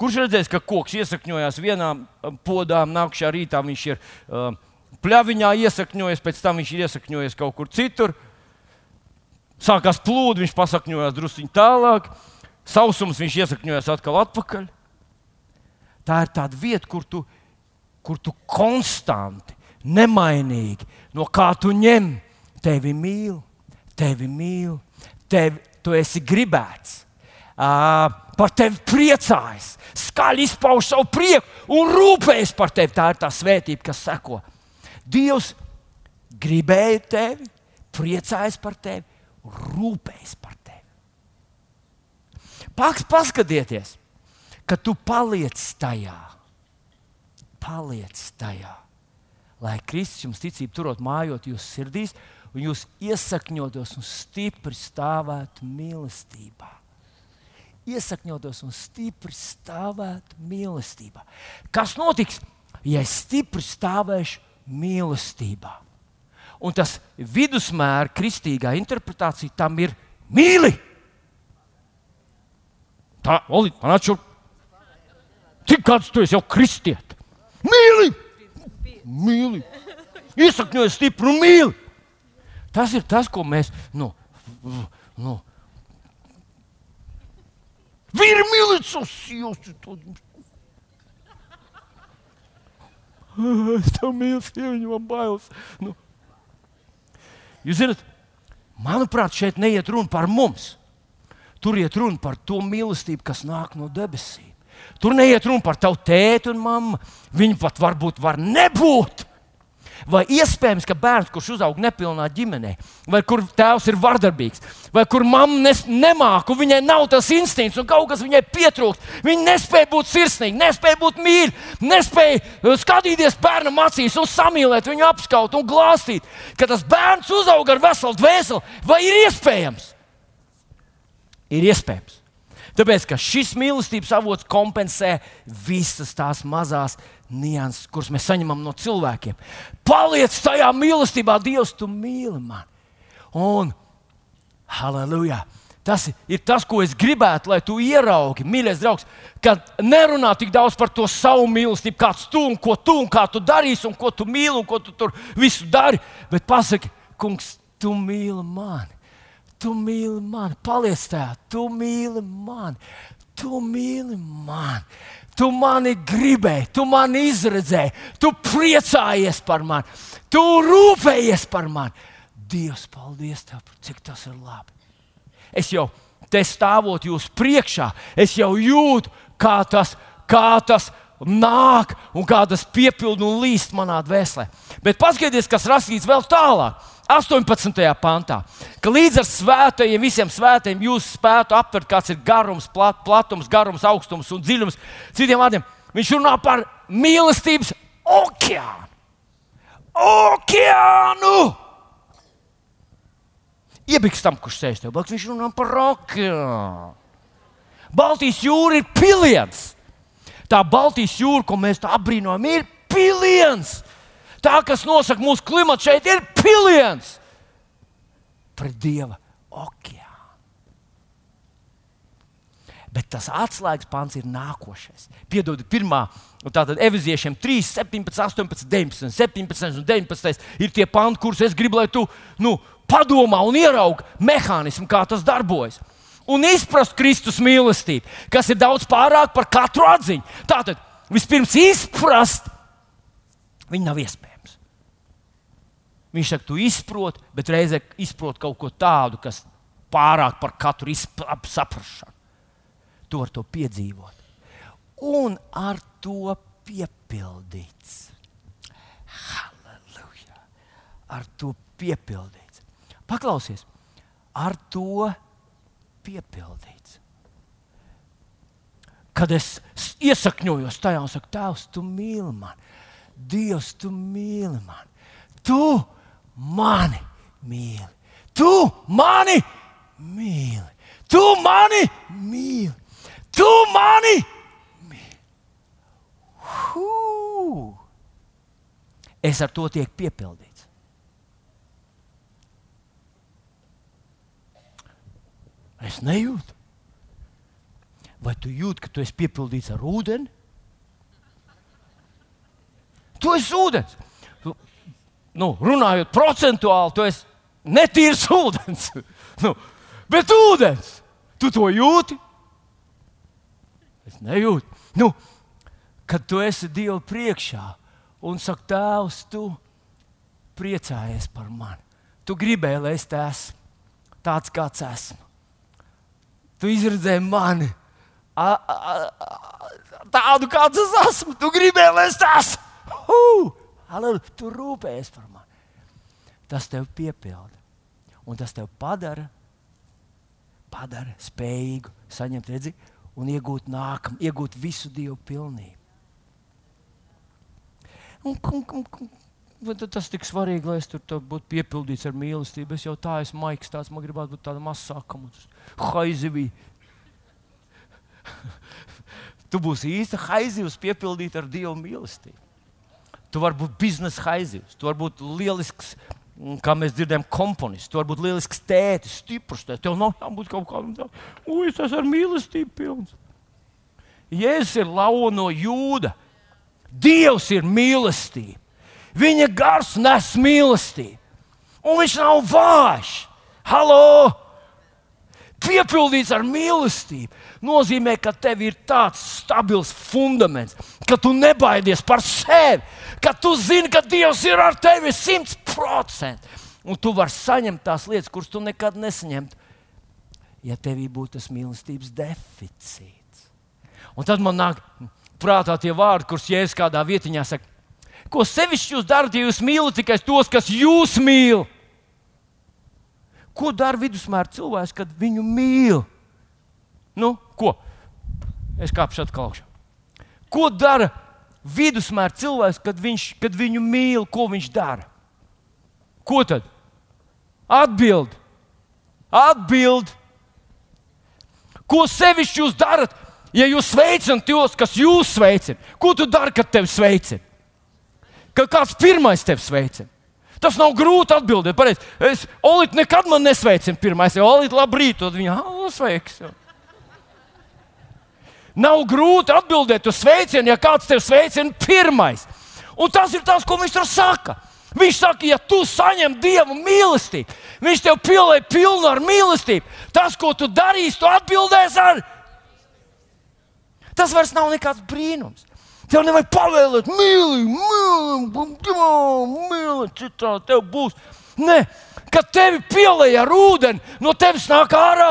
Kurš redzēs, ka koks iesakņojās vienā um, podā, nākamajā rītā viņš ir uh, pļaviņā iesakņojies, pēc tam viņš ir iesakņojies kaut kur citur. Sākās plūdi, viņš pasakņojās druskuļi tālāk, sausums viņš iesakņojās atkal atpakaļ. Tā ir tāda vieta, kur tu, kur tu konstanti, nemainīgi, no kā tu ņem, tevi mīl, tevi mīl, tevi, tu esi gribēts. Uh, par tevi priecājas, skaļi izpauž savu prieku un rūpējas par tevi. Tā ir tā svētība, kas seko. Dievs gribēja tevi, priecājas par tevi, rūpējas par tevi. Paks, paskatieties, ka tu paliec tajā. Paliec tajā. Lai Kristus jums ticību turot mājot jūsu sirdīs, un jūs iesakņotos un stipri stāvētu mīlestībā. Iesakņotos un stipri stāvētu mīlestībā. Kas notiks, ja es stipri stāvēšu mīlestībā? Un tas vidusmēra kristīgā interpretācija tam ir mīli. Tā, Oli, man atšķir. Cik gads tu esi jau kristiet? Mīli! Mīli! Iesakņojies stipri un mīli! Tas ir tas, ko mēs. Nu, nu, Vīri milicus, jūs to. Es tev mīlu, sieviņu, man bailes. Nu. Jūs zināt, manuprāt, šeit neiet runa par mums. Tur iet runa par to mīlestību, kas nāk no debesīm. Tur neiet runa par tavu tēti un mammu. Viņi pat varbūt var nebūt. Vai iespējams, ka bērns, kurš uzaug nepilnā ģimenē, vai kur tēvs ir vardarbīgs, vai kur mamma nemāca, viņai nav tas instinkts un kaut kas viņai pietrūkst. Viņa nespēja būt sirsnīga, nespēja būt mīļa, nespēja uh, skatīties bērnam acīs un samīlēt viņu, apskaut un glāstīt. Ka tas bērns uzaug ar veselu dvēseli, vai ir iespējams? Ir iespējams. Tāpēc, ka šis mīlestības avots kompensē visas tās mazās nianses, kuras mēs saņemam no cilvēkiem. Paliec tajā mīlestībā, Dievs, tu mīli mani. Un, halleluja! Tas ir tas, ko es gribētu, lai tu ieraugi, mīļais draugs, kad nerunā tik daudz par to savu mīlestību, kāds tu un ko tu un kā tu darīsi, un ko tu mīli un ko tu tur visu dari. Bet pasaki, kungs, tu mīli mani. Tu mīli mani, paliec tajā, tu mīli mani, tu mīli mani. Tu mani gribēji, tu mani izredzēji, tu priecājies par mani, tu rūpējies par mani. Dievs, paldies tev, cik tas ir labi. Es jau te stāvot jūs priekšā, es jau jūtu, kā tas, kā tas nāk un kā tas piepildu un līst manā dvēselē. Bet paskatieties, kas rakstīts vēl tālāk. 18. pantā, ka līdz ar svētajiem, visiem svētajiem jūs spētu aptvert, kāds ir garums, plat, platums, garums, augstums un dziļums. Citiem vārdiem, viņš runā par mīlestības okeānu. Okeānu! Iebiks tam, kurš sēž tev blakus, viņš runā par okeānu. Baltijas jūra ir piliens. Tā Baltijas jūra, ko mēs apbrīnojam, ir piliens. Tā, kas nosaka mūsu klimatu šeit, ir piliens pret dieva okeānu. Bet tas atslēgas pants ir nākošais. Piedodiet, pirmā, tātad eviziešiem 3, 17, 18, 19, 17 un 19 ir tie panti, kurus es gribu, lai tu nu, padomā un ieraugi mehānismu, kā tas darbojas. Un izprast Kristus mīlestību, kas ir daudz pārāk par katru atziņu. Tātad vispirms izprast, viņa nav iespējams. Viņš saka, tu izproti, bet reizē izproti kaut ko tādu, kas pārāk par katru saprāšanu. Tu vari to piedzīvot. Un ar to piepildīts. Halleluja! Ar to piepildīts. Paklausies, ar to piepildīts. Kad es iesakņojos tajā un saku, Tēvs, tu mīli mani, Dievs, tu mīli mani, tu mani mīli, tu mani mīli, tu mani mīli, tu mani mīli. Hū! Es ar to tiek piepildīts. Es nejūtu. Vai tu jūti, ka tu esi piepildīts ar ūdeni? Tu esi ūdens. Nu, runājot procentuāli, tu esi netīrs ūdens. nu, bet ūdens, tu to jūti? Es nejūtu. Nu, kad tu esi Dieva priekšā un saki, Tēvs, tu priecājies par mani. Tu gribēji, lai es te esmu tāds, kāds esmu tu izredzēji mani a, a, a, tādu, kāds es esmu. Tu gribēji, lai es esmu. Uh, tu rūpējies par mani. Tas tev piepilda. Un tas tev padara, padara spējīgu saņemt redzi un iegūt nākam, iegūt visu Dievu pilnību. Un, un, un, un, tas ir tik svarīgi, lai es tur būtu piepildīts ar mīlestību. Es jau tā esmu maigs, tāds man gribētu būt tāda mazāka. Haizivī. tu būsi īsta haizivs piepildīta ar Dieva mīlestību. Tu vari būt biznesa haizivs, tu vari būt lielisks, mm, kā mēs dzirdējām, komponists. Tu vari būt lielisks tētis, stiprs tētis. Tev nav jābūt kaut kādam tādam, ui, tas ir mīlestība pilns. Jēzus ir lauva no jūda. Dievs ir mīlestība. Viņa gars nes mīlestību, un viņš nav vājš. Halo! Piepildīts ar mīlestību nozīmē, ka tev ir tāds stabils fundaments, ka tu nebaidies par sevi, ka tu zini, ka Dievs ir ar tevi simt procenti. Un tu vari saņemt tās lietas, kuras tu nekad nesaņemtu, ja tevī būtu tas mīlestības deficīts. Un tad man nāk prātā tie vārdi, kurus jēzus kādā vietiņā saka, Ko sevišķi jūs darat, ja jūs mīlat tikai tos, kas jūs mīl? Ko dara vidusmēra cilvēks, kad viņu mīl? Nu, ko? Es kāpšu atkal augšā. Ko dara vidusmēra cilvēks, kad, viņš, kad viņu mīl? Ko viņš dara? Ko tad? Atbild! Atbild! Ko sevišķi jūs darat, ja jūs sveicināt tos, kas jūs sveicina? Ko tu dari, kad tevi sveicina? ka kāds pirmais tevi sveicina. Tas nav grūti atbildēt. Pareiz. Es Olītu nekad man nesveicinu pirmais. Ja Olītu labrīt, tad viņa sveiks. Nav grūti atbildēt uz sveicienu, ja kāds tevi sveicina pirmais. Un tas ir tas, ko viņš tur saka. Viņš saka, ja tu saņem dievu mīlestību, viņš tev pielāgoja pilnu ar mīlestību. Tas, ko tu darīsi, tu atbildēsi ar. Tas vairs nav nekāds brīnums. Tev nevajag pavēlēt, mīli, mīli, mīli, citā tev būs. Nē, kad tevi pielēja ar ūdeni, no tevis nāk ārā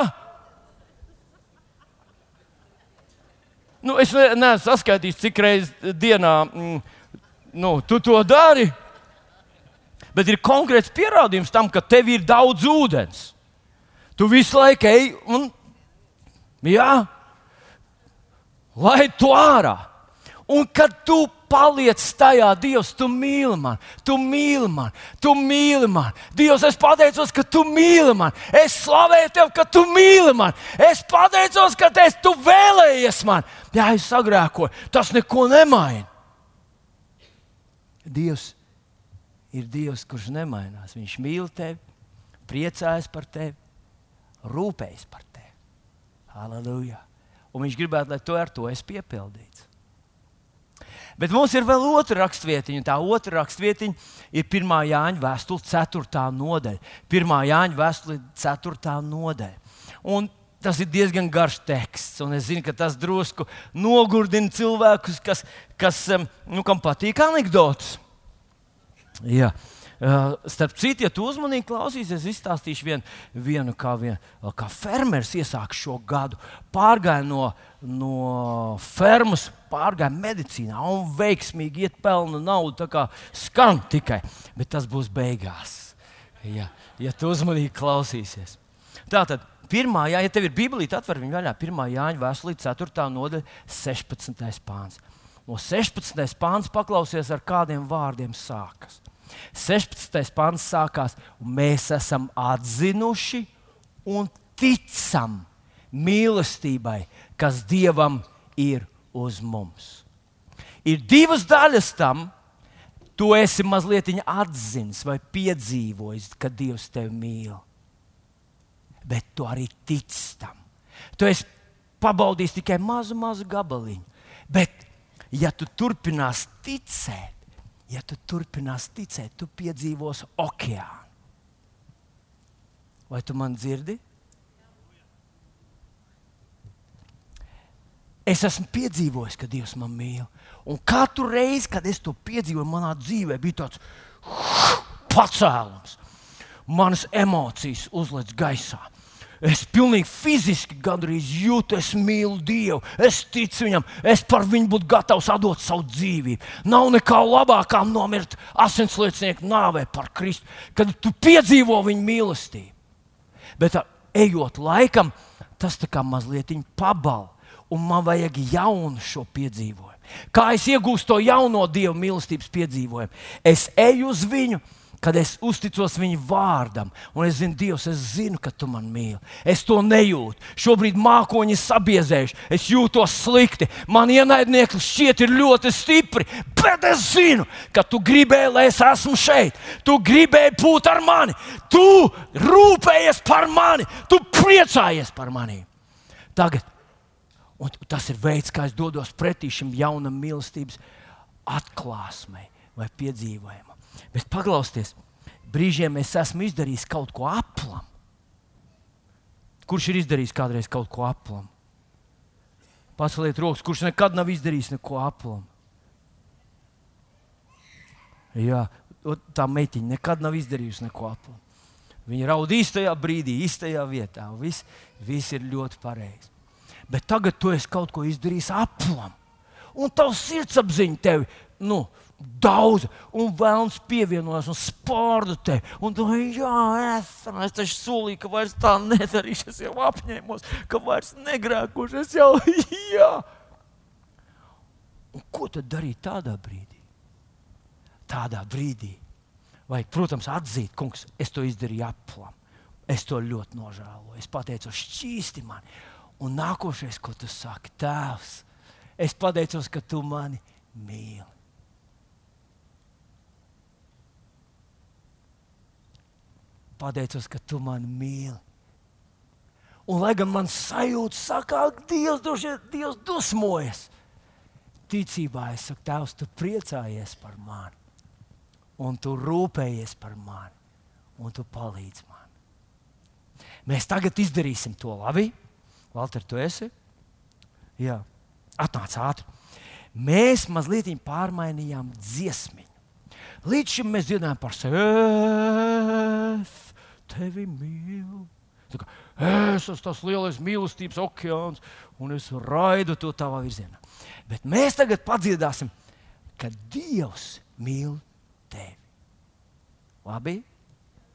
Nu, es ne- neesmu saskaitījis, cik reizes dienā mm, nu, tu to dari. Bet ir konkrēts pierādījums tam, ka tev ir daudz ūdens. Tu visu laiku ej un jā, lai tu ārā. Un kad tu paliec tajā, Dievs, tu mīli mani, tu mīli mani, tu mīli mani. Dievs, es pateicos, ka tu mīli mani. Es slavēju tevi, ka tu mīli mani. Es pateicos, ka es, tu vēlējies man. Jā, es sagrēkoju. Tas neko nemaina. Dievs ir Dievs, kurš nemainās. Viņš mīl tevi, priecājas par tevi, rūpējas par tevi. Halleluja! Un viņš gribētu, lai tu ar to esi piepildīts. Bet mums ir vēl otra rakstvietiņa, un tā otra rakstvietiņa ir 1. Jāņa vēstule, 4. nodaļa. 1. Jāņa vēstule, 4. nodaļa. Un tas ir diezgan garš teksts, un es zinu, ka tas drusku nogurdina cilvēkus, kas, kas nu, kam patīk anekdotas. Jā. Uh, starp citu, ja tu uzmanīgi klausīsies, es izstāstīšu vien, vienu, kā, vien, kā fermeris iesāk šo gadu. Pārgāja no, no fermas, pārgāja medicīnā un veiksmīgi iet pelna naudu. Tā kā skan tikai, bet tas būs beigās. Ja, ja tu uzmanīgi klausīsies. Tātad, pirmā, jā, ja tev ir Bībelīte, atver viņu vaļā. Pirmā Jāņa vēstulē, 4. nodaļa, 16. pāns. No 16. pāns paklausies ar kādiem vārdiem sākas. 16. pāns sākās, un mēs esam atzinuši un ticam mīlestībai, kas Dievam ir uz mums. Ir divas daļas tam, tu esi mazliet atzinis vai piedzīvojis, ka Dievs tevi mīl. Bet tu arī tici tam. Tu esi pabaudījis tikai mazu, mazu gabaliņu. Bet, ja tu turpinās ticēt, ja tu turpināsi ticēt, tu piedzīvosi okeānu. Vai tu man dzirdi? Es esmu piedzīvojis, ka Dievs man mīl. Un katru reizi, kad es to piedzīvoju, manā dzīvē bija tāds pacēlums. Manas emocijas uzlēc gaisā. Es pilnīgi fiziski gandrīz jūtu, es mīlu Dievu, es ticu Viņam, es par viņu būtu gatavs atdot savu dzīvību. Nav nekā labākā nomirt asinsliecinieku nāvē par Kristu, kad tu piedzīvo viņa mīlestību. Bet ejot laikam, tas tā kā mazliet pabal, un man vajag jaunu šo piedzīvojumu. Kā es iegūstu to jauno Dieva mīlestības piedzīvojumu? Es eju uz viņu kad es uzticos viņa vārdam, un es zinu, Dievs, es zinu, ka tu man mīli. Es to nejūtu. Šobrīd mākoņi ir sabiezējuši, es jūtos slikti. Man ienaidnieki šķiet ļoti stipri, bet es zinu, ka tu gribēji, lai es esmu šeit. Tu gribēji būt ar mani, tu rūpējies par mani, tu priecājies par mani. Tagad, un tas ir veids, kā es dodos pretī šim jaunam mīlestības atklāsmei vai piedzīvojumam. Bet paklausieties, brīžiem es esmu izdarījis kaut ko aplam. Kurš ir izdarījis kādreiz kaut ko aplam? Pasauliet rokas, kurš nekad nav izdarījis neko aplam. Jā, tā meitiņa nekad nav izdarījusi neko aplam. Viņa raud īstajā brīdī, īstajā vietā. Viss, viss ir ļoti pareizi. Bet tagad tu esi kaut ko izdarījis aplam. Un tavs sirdsapziņa tevi nu, daudz, un vēlams pievienojas un spārda te. Un tu jā, es, es taču solīju, ka vairs tā nedarīšu. Es jau apņēmos, ka vairs negrēkošu. Es jau, jā. Un ko tad darīt tādā brīdī? Tādā brīdī vajag, protams, atzīt, kungs, es to izdarīju aplam. Es to ļoti nožēloju. Es pateicu, šķīsti mani. Un nākošais, ko tu saki, Tēvs, es pateicos, ka tu mani mīli. Pateicos, ka tu mani mīli. Un, lai gan man sajūta, saka, ka Dievs, duši, Dievs dusmojas, ticībā es saku, Tēvs, tu priecājies par mani, un tu rūpējies par mani, un tu palīdzi man. Mēs tagad izdarīsim to labi. Valter, tu esi? Jā, atnāc ātri. Mēs mazliet pārmainījām dziesmu. Līdz šim mēs dziedājām par sevi tevi mīlu, kā, es esmu tas lielais mīlestības okeāns, un es raidu to tavā virzienā. Bet mēs tagad padziedāsim, ka Dievs mīl tevi. Labi?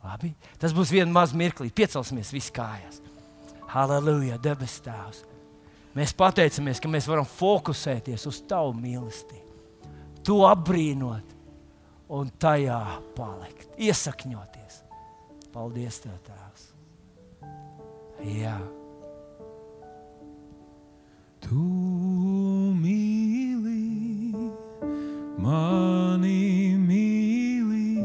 Labi? Tas būs viens mazs mirklis, piecelsimies visi kājās. Halleluja, debes Tēvs! Mēs pateicamies, ka mēs varam fokusēties uz Tavu mīlestību, to apbrīnot un tajā palikt, iesakņoties. Paldies, Tev, Tēvs! Jā. Tu mīli, mani mīli,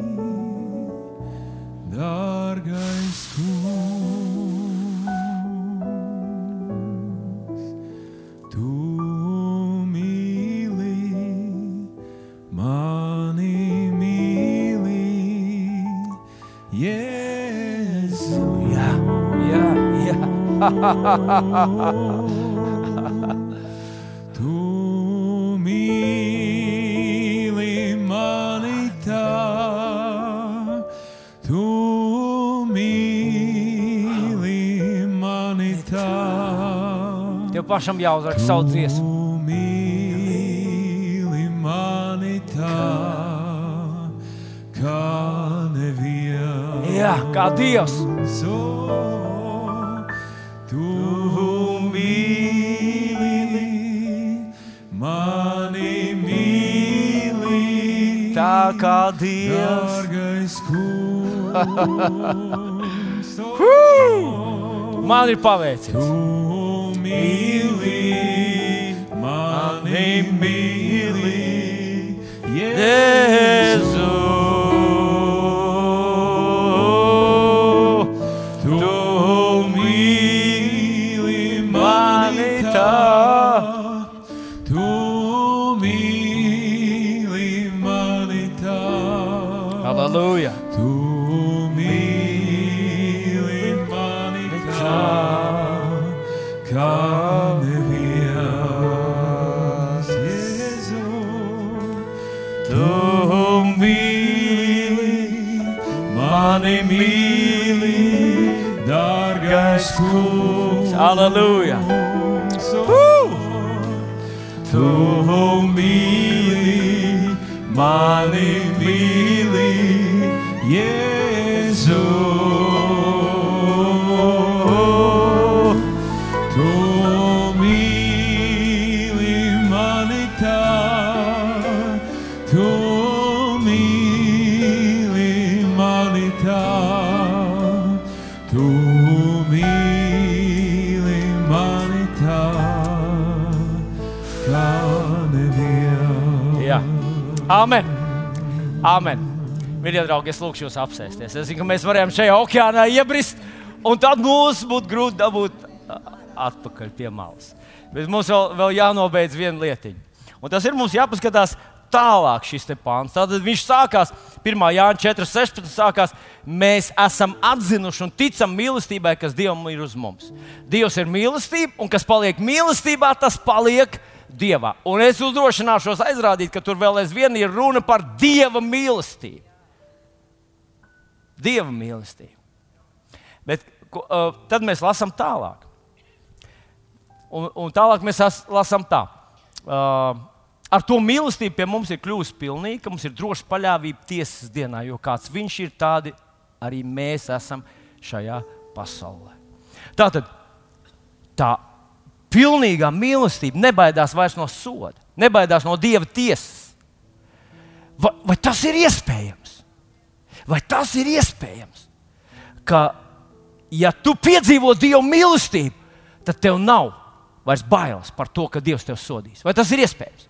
dārgais kungs. Tu Tu mīli mani tā, tu mīli mani tā. Tev pašam jāuzrak savu dziesmu. Tu mīli mani tā, kā neviens. Jā, kā Dievs. So, kā Dievs. dārgais kungs. Man ir paveicies. Tu mīli, mani mīli, Jēzu. Kungs. Jā. Amen. Amen. Mīļie draugi, es lūgšu jūs apsēsties. Es zinu, ka mēs varējām šajā okeānā iebrist, un tad mums būtu grūti dabūt atpakaļ pie malas. Bet mums vēl, vēl jānobeidz viena lietiņa. Un tas ir mums jāpaskatās tālāk šis pāns. Tad viņš sākās 1. Jāņa 4.16. sākās. Mēs esam atzinuši un ticam mīlestībai, kas Dievam ir uz mums. Dievs ir mīlestība, un kas paliek mīlestībā, tas paliek Dievā. Un es uzdrošināšos aizrādīt, ka tur vēl aizvien ir runa par Dieva mīlestību. Dieva mīlestību. Bet ko, uh, tad mēs lasām tālāk. Un, un tālāk mēs as- lasām tā. Uh, ar to mīlestību pie mums ir kļuvusi pilnīga, ka mums ir droša paļāvība tiesas dienā, jo kāds viņš ir, tādi arī mēs esam šajā pasaulē. Tātad tā pilnīgā mīlestība nebaidās vairs no soda, nebaidās no dieva tiesas. Vai, vai tas ir iespējams? Vai tas ir iespējams? Ka, ja tu piedzīvo dievu mīlestību, tad tev nav vairs bailes par to, ka Dievs tevi sodīs. Vai tas ir iespējams?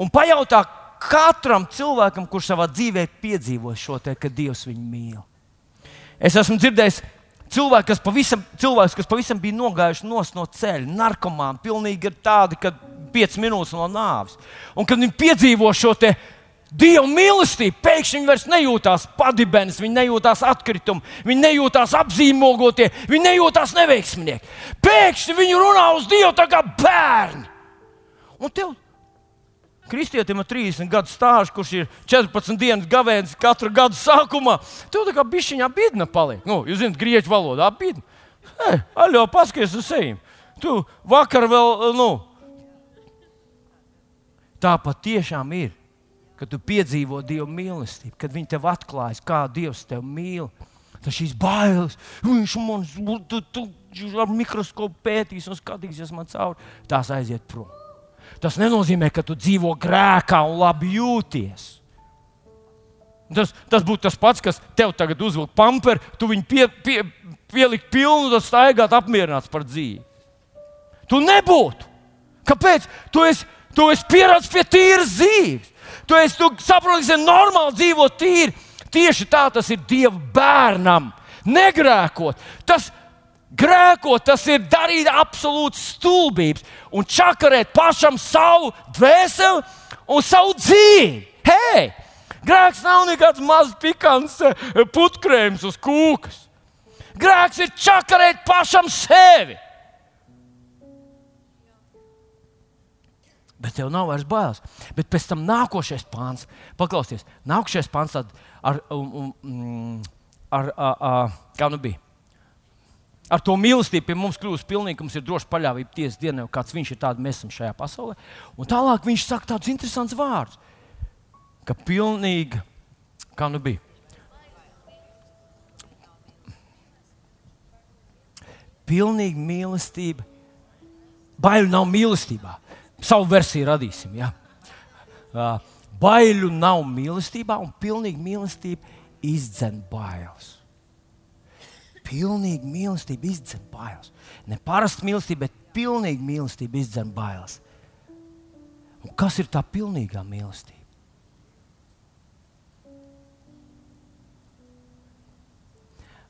Un pajautā katram cilvēkam, kurš savā dzīvē piedzīvo šo te, ka Dievs viņu mīl. Es esmu dzirdējis cilvēku, kas pavisam, cilvēks, kas pavisam bija nogājuši no ceļa, narkomāni, pilnīgi ir tādi, ka 5 minūtes no nāves. Un kad viņi piedzīvo šo te Dieva mīlestību, pēkšņi viņi vairs nejūtās padibens, viņi nejūtās atkritumi, viņi nejūtās apzīmogotie, viņi nejūtās neveiksminieki. Pēkšņi viņi runā uz Dievu tā kā bērni. Un tev, kristietim ar 30 gadu stāžu, kurš ir 14 dienas gavēnis katru gadu sākumā, tev tā kā bišķiņā bidna paliek. Nu, jūs zināt, grieķu valodā bidna. Ei, aļo, paskaties uz seju. Tu vakar vēl, nu, tā patiešām ir. Kad tu piedzīvo Dieva mīlestību, kad Viņš tev atklājas, kā Dievs tevi mīl, tad šīs bailes, viņš man tu, tu, ar mikroskopu pētīs un skatīsies man cauri, tās aiziet prom. Tas nenozīmē, ka tu dzīvo grēkā un labi jūties. Tas, tas būtu tas pats, kas tev tagad uzvilk pamperu, tu viņu pie, pie, pielikt pilnu, tad staigāt apmierināts par dzīvi. Tu nebūtu. Kāpēc? Tu esi, tu esi pieradis pie tīras dzīves. Tu, esi, tu saproti, ka normāli dzīvot tīri. Tieši tā tas ir Dieva bērnam. Negrēkot. Tas, Grēkot, tas ir darīt absolūti stulbības un čakarēt pašam savu dvēseli un savu dzīvi. Hei! Grēks nav nekāds mazs pikants eh, putkrēms uz kūkas. Grēks ir čakarēt pašam sevi. Bet tev nav vairs bailes. Bet pēc tam nākošais pāns, paklausieties, nākošais pāns ar, um, um, ar, ar, ar, kā nu bija ar to mīlestību pie mums kļūst pilnīgi, mums ir droši paļāvība tiesas dienā, kāds viņš ir, tāds mēs esam šajā pasaulē. Un tālāk viņš saka tādus interesantus vārdus, ka pilnīgi, kā nu bija. Pilnīga mīlestība. Baiļu nav mīlestībā. Savu versiju radīsim. Ja? Baiļu nav mīlestībā, un pilnīga mīlestība izdzen bailes pilnīga mīlestība izdzen bailes. Ne parasta mīlestība, bet pilnīga mīlestība izdzen bailes. Un kas ir tā pilnīgā mīlestība?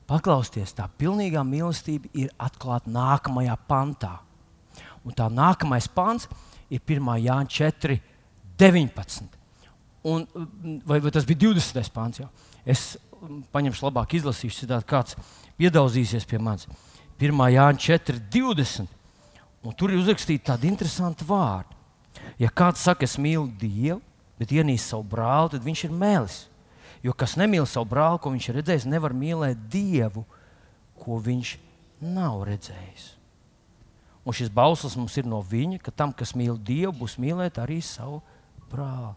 Paklausieties, tā pilnīgā mīlestība ir atklāta nākamajā pantā. Un tā nākamais pants ir 1. Jāņa 4, 19. Un, vai, vai tas bija 20. pants? Jau? Es paņemšu labāk, izlasīšu, citādi kāds iedauzīsies pie manis. 1. Jāņa 4, 20. Un tur ir uzrakstīti tādi interesanti vārdi. Ja kāds saka, es mīlu Dievu, bet ienīst savu brāli, tad viņš ir mēlis. Jo kas nemīl savu brāli, ko viņš ir redzējis, nevar mīlēt Dievu, ko viņš nav redzējis. Un šis bauslis mums ir no viņa, ka tam, kas mīl Dievu, būs mīlēt arī savu brāli.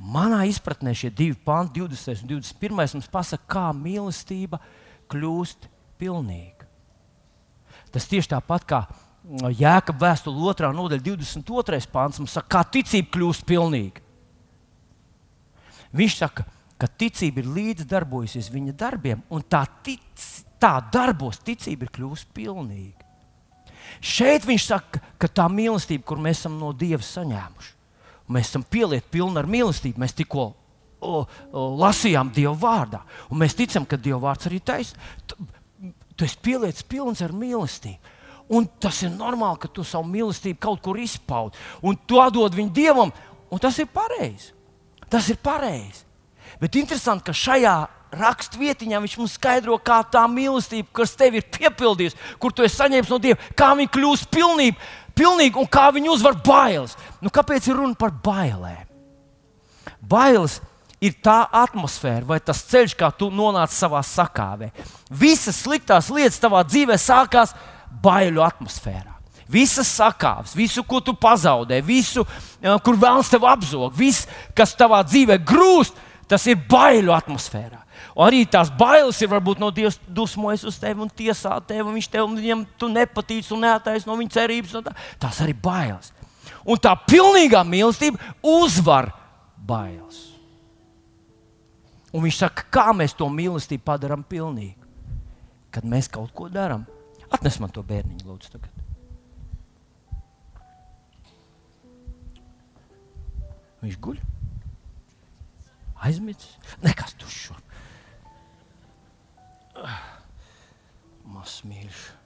Manā izpratnē šie divi panti, 20. un 21. mums pasaka, kā mīlestība ir kļūst pilnīga. Tas tieši tāpat kā mm, Jēkabā vēstule 2. nodaļa, 22. pāns mums saka, kā ticība kļūst pilnīga. Viņš saka, ka ticība ir līdzdarbojusies viņa darbiem, un tā, tic, tā darbos ticība ir kļuvusi pilnīga. Šeit viņš saka, ka tā mīlestība, kur mēs esam no Dieva saņēmuši, mēs esam pielieti pilni ar mīlestību. Mēs tikko o, o, lasījām Dieva vārdā. Un mēs ticam, ka Dieva vārds arī taisnība. Tu, tu esi pielicis pilns ar mīlestību. Un tas ir normāli, ka tu savu mīlestību kaut kur izpaudi. Un tu atdod viņu Dievam, un tas ir pareizi. Tas ir pareizi. Bet interesanti, ka šajā raksturvietiņā viņš mums skaidro, kā tā mīlestība, kas tev ir piepildījusi, kur tu esi saņēmis no Dieva, kā viņa kļūst pilnība, pilnīga un kā viņa uzvar bailes. Nu, kāpēc ir runa par bailēm? Bailes ir tā atmosfēra vai tas ceļš, kā tu nonāci savā sakāvē. Visas sliktās lietas tavā dzīvē sākās baiļu atmosfērā. Visas sakāves, visu, ko tu pazaudē, visu, kur vēlams tev apzog, viss, kas tavā dzīvē grūst, tas ir baiļu atmosfērā. Un arī tās bailes ir varbūt no Dieva dusmojas uz tevi un tiesā tevi, un viņš tev viņam, nepatīk un neataisno viņa cerības. Tā. Tās arī bailes. Un tā pilnīgā mīlestība uzvar bailes. Un viņš saka, kā mēs to mīlestību padarām pilnīgu. Kad mēs kaut ko darām, atnes man to bērniņu, lūdzu. Tagad. Viņš guļ. Aizmidzis. Nekas tur šur. Mazs mīļš.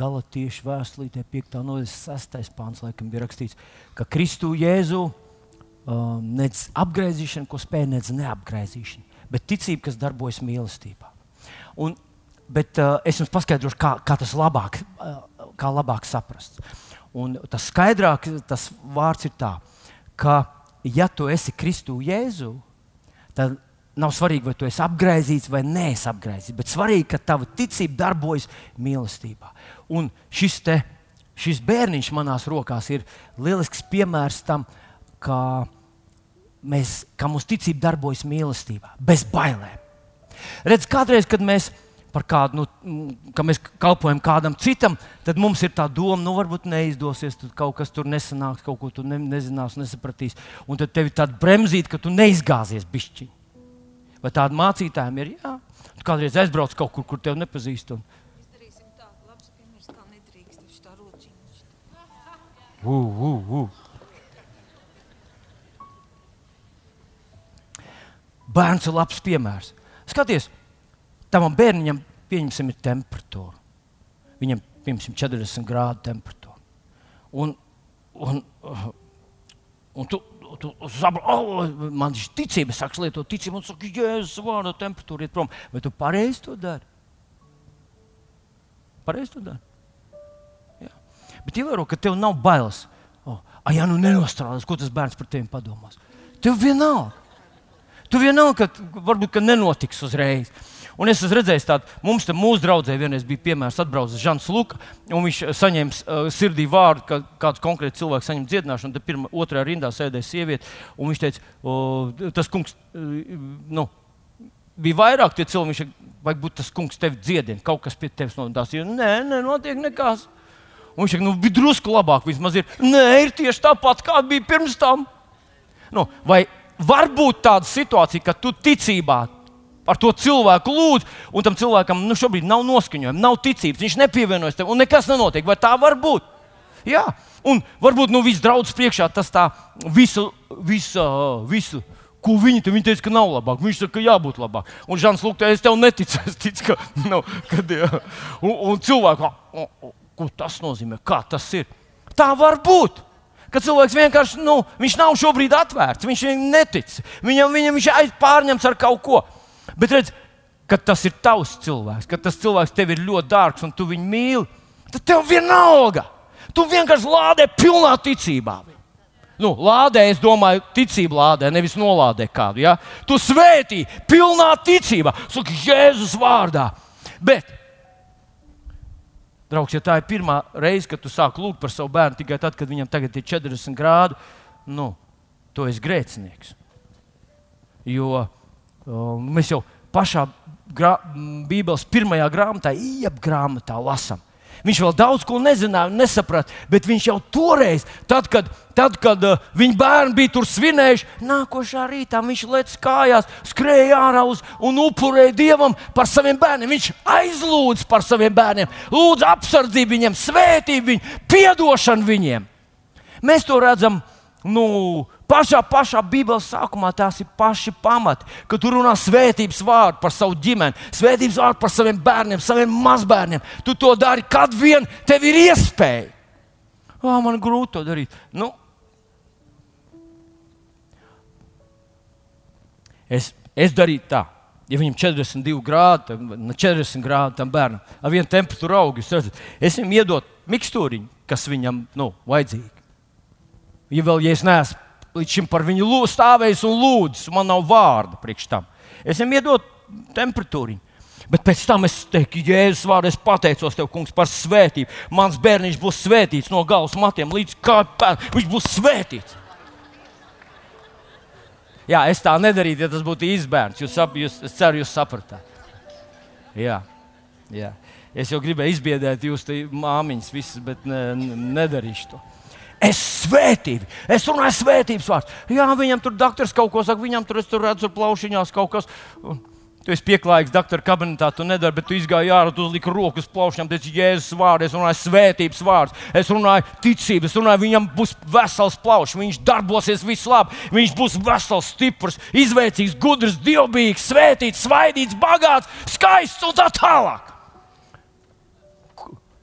Galatiešu vēstulītē, 5. nodaļas 6. pāns, laikam bija rakstīts, ka Kristu Jēzu um, nec apgaizīšana, ko spēj, nec neapgaizīšana, bet ticība, kas darbojas mīlestībā. Un, bet uh, es jums paskaidrošu, kā, kā tas labāk, uh, kā labāk saprast. Un tas skaidrāk, tas vārds ir tā, ka, ja tu esi Kristu Jēzu, tad nav svarīgi, vai tu esi apgaizīts vai neesi apgaizīts, bet svarīgi, ka tava ticība darbojas mīlestībā. Un šis, te, šis bērniņš manās rokās ir lielisks piemērs tam, kā, mēs, kā mūsu ticība darbojas mīlestībā, bez bailēm. Redz, kādreiz, kad mēs par kādu, nu, mm, ka mēs kalpojam kādam citam, tad mums ir tā doma, nu, varbūt neizdosies, tad kaut kas tur nesanāks, kaut ko tu ne, nezināsi, nesapratīsi. Un tad tev ir tāda bremzīte, ka tu neizgāzies bišķiņi. Vai tāda mācītājiem ir? Jā, tu kādreiz aizbrauc kaut kur, kur tev nepazīst. Un... Uh, uh, uh. Bērns ir labs piemērs. Skaties, tam bērnam, pieņemsim, ir temperatūra. Viņam, piemēram, 40 grādu temperatūra. Un, un, un tu, tu saproti, oh, man ir ticība, sāks lietot ticību, un saka, jēzus, vārdu temperatūra ir prom. Vai tu pareizi to dari? Pareizi to dari. Jā. Bet ievēro, ka tev nav bailes. Oh, ah, ja nu nenostrādās, ko tas bērns par tevi padomās? Tev vienalga. Tu vienalga, ka varbūt ka nenotiks uzreiz. Un es esmu redzējis tādu, mums te mūsu draudzē vienreiz bija piemērs, atbraucis Žants Luka, un viņš saņēma uh, sirdī vārdu, ka kāds konkrēts cilvēks saņem dziedināšanu, tad pirmā, otrajā rindā sēdēja sieviete, un viņš teica, uh, tas kungs, uh, nu, bija vairāk tie cilvēki, viņš vajag būt tas kungs tevi dziedina, kaut kas pie tevis nodās. Nē, nē, notiek nekas. Un viņš teica, nu, bija drusku labāk, vismaz ir. Nē, ir tieši tāpat, kā bija pirms tam. Nu, vai var būt tāda situācija, ka tu ticībā ar to cilvēku lūdzu, un tam cilvēkam nu, šobrīd nav noskaņojuma, nav ticības, viņš nepievienojas tev, un nekas nenotiek. Vai tā var būt? Jā, un varbūt nu, viss draudzes priekšā tas tā visu, visu, visu ko viņi te viņi teica, ka nav labāk. Viņš saka, ka jābūt labāk. Un Žants Lūks, es tev neticu. Es ticu, ka, nu, kad, jā. un, un cilvēku, ko tas nozīmē? Kā tas ir? Tā var būt ka cilvēks vienkārši nu, nav šobrīd atvērts, viņš netic. Viņam, viņam viņš ir pārņemts ar kaut ko. Bet redz, kad tas ir tavs cilvēks, kad tas cilvēks tev ir ļoti dārgs un tu viņu mīli, tad tev vienalga. Tu vienkārši lādē pilnā ticībā. Nu, lādē, es domāju, ticība lādē, nevis nolādē kādu. Ja? Tu svētī, pilnā ticībā, saka, Jēzus vārdā. Bet, draugs, ja tā ir pirmā reize, kad tu sāk lūgt par savu bērnu tikai tad, kad viņam tagad ir 40 grādi, nu, tu esi grēcinieks. Jo Mēs jau pašā grā, Bībeles pirmajā grāmatā, iep grāmatā lasām. Viņš vēl daudz ko nezināja un nesaprata, bet viņš jau toreiz, tad, kad, tad, kad uh, viņa bērni bija tur svinējuši, nākošā rītā viņš lec kājās, skrēja ārā uz, un upurēja dievam par saviem bērniem. Viņš aizlūdz par saviem bērniem, lūdz apsardzību viņiem, svētību viņiem, piedošanu viņiem. Mēs to redzam nu, Pašā, pašā Bībeles sākumā tās ir paši pamati, kad tu runā svētības vārdu par savu ģimeni, svētības vārdu par saviem bērniem, saviem mazbērniem. Tu to dari, kad vien tev ir iespēja. O, man grūti to darīt. Nu, es, es darītu tā. Ja viņam ir 42 grādi, tad 40 grādi tam bērnam ar vienu temperatūru augu, es, es viņam iedodu mikstūriņu, kas viņam nu, vajadzīga. Ja vēl ja es neesmu līdz šim par viņu stāvējis un lūdzis. Man nav vārda priekš tam. Es viņam iedodu temperatūru. Bet pēc tam es teiktu, Jēzus vārdā, es pateicos tev, kungs, par svētību. Mans bērniņš būs svētīts no galvas matiem līdz kājām. Viņš būs svētīts. Jā, es tā nedarītu, ja tas būtu izbērns. Jūs, sap, jūs, es ceru, jūs sapratāt. Jā, jā. Es jau gribēju izbiedēt jūs, māmiņas, visas, bet ne, nedarīšu to. Es svētīju, es runāju svētības vārdu. Jā, viņam tur doktors kaut ko saka, viņam tur, tur redzu plaušiņās kaut kas. Tu esi pieklājīgs doktora kabinetā, tu nedari, bet tu izgāji ārā, tu uzliki rokas plaušām, teici, Jēzus vārdu, es runāju svētības vārdu, es runāju ticību, es runāju, viņam būs vesels plaušs, viņš darbosies visu labi, viņš būs vesels, stiprs, izveicīgs, gudrs, dievbijīgs, svētīts, svaidīts, bagāts, skaists un tā tālāk.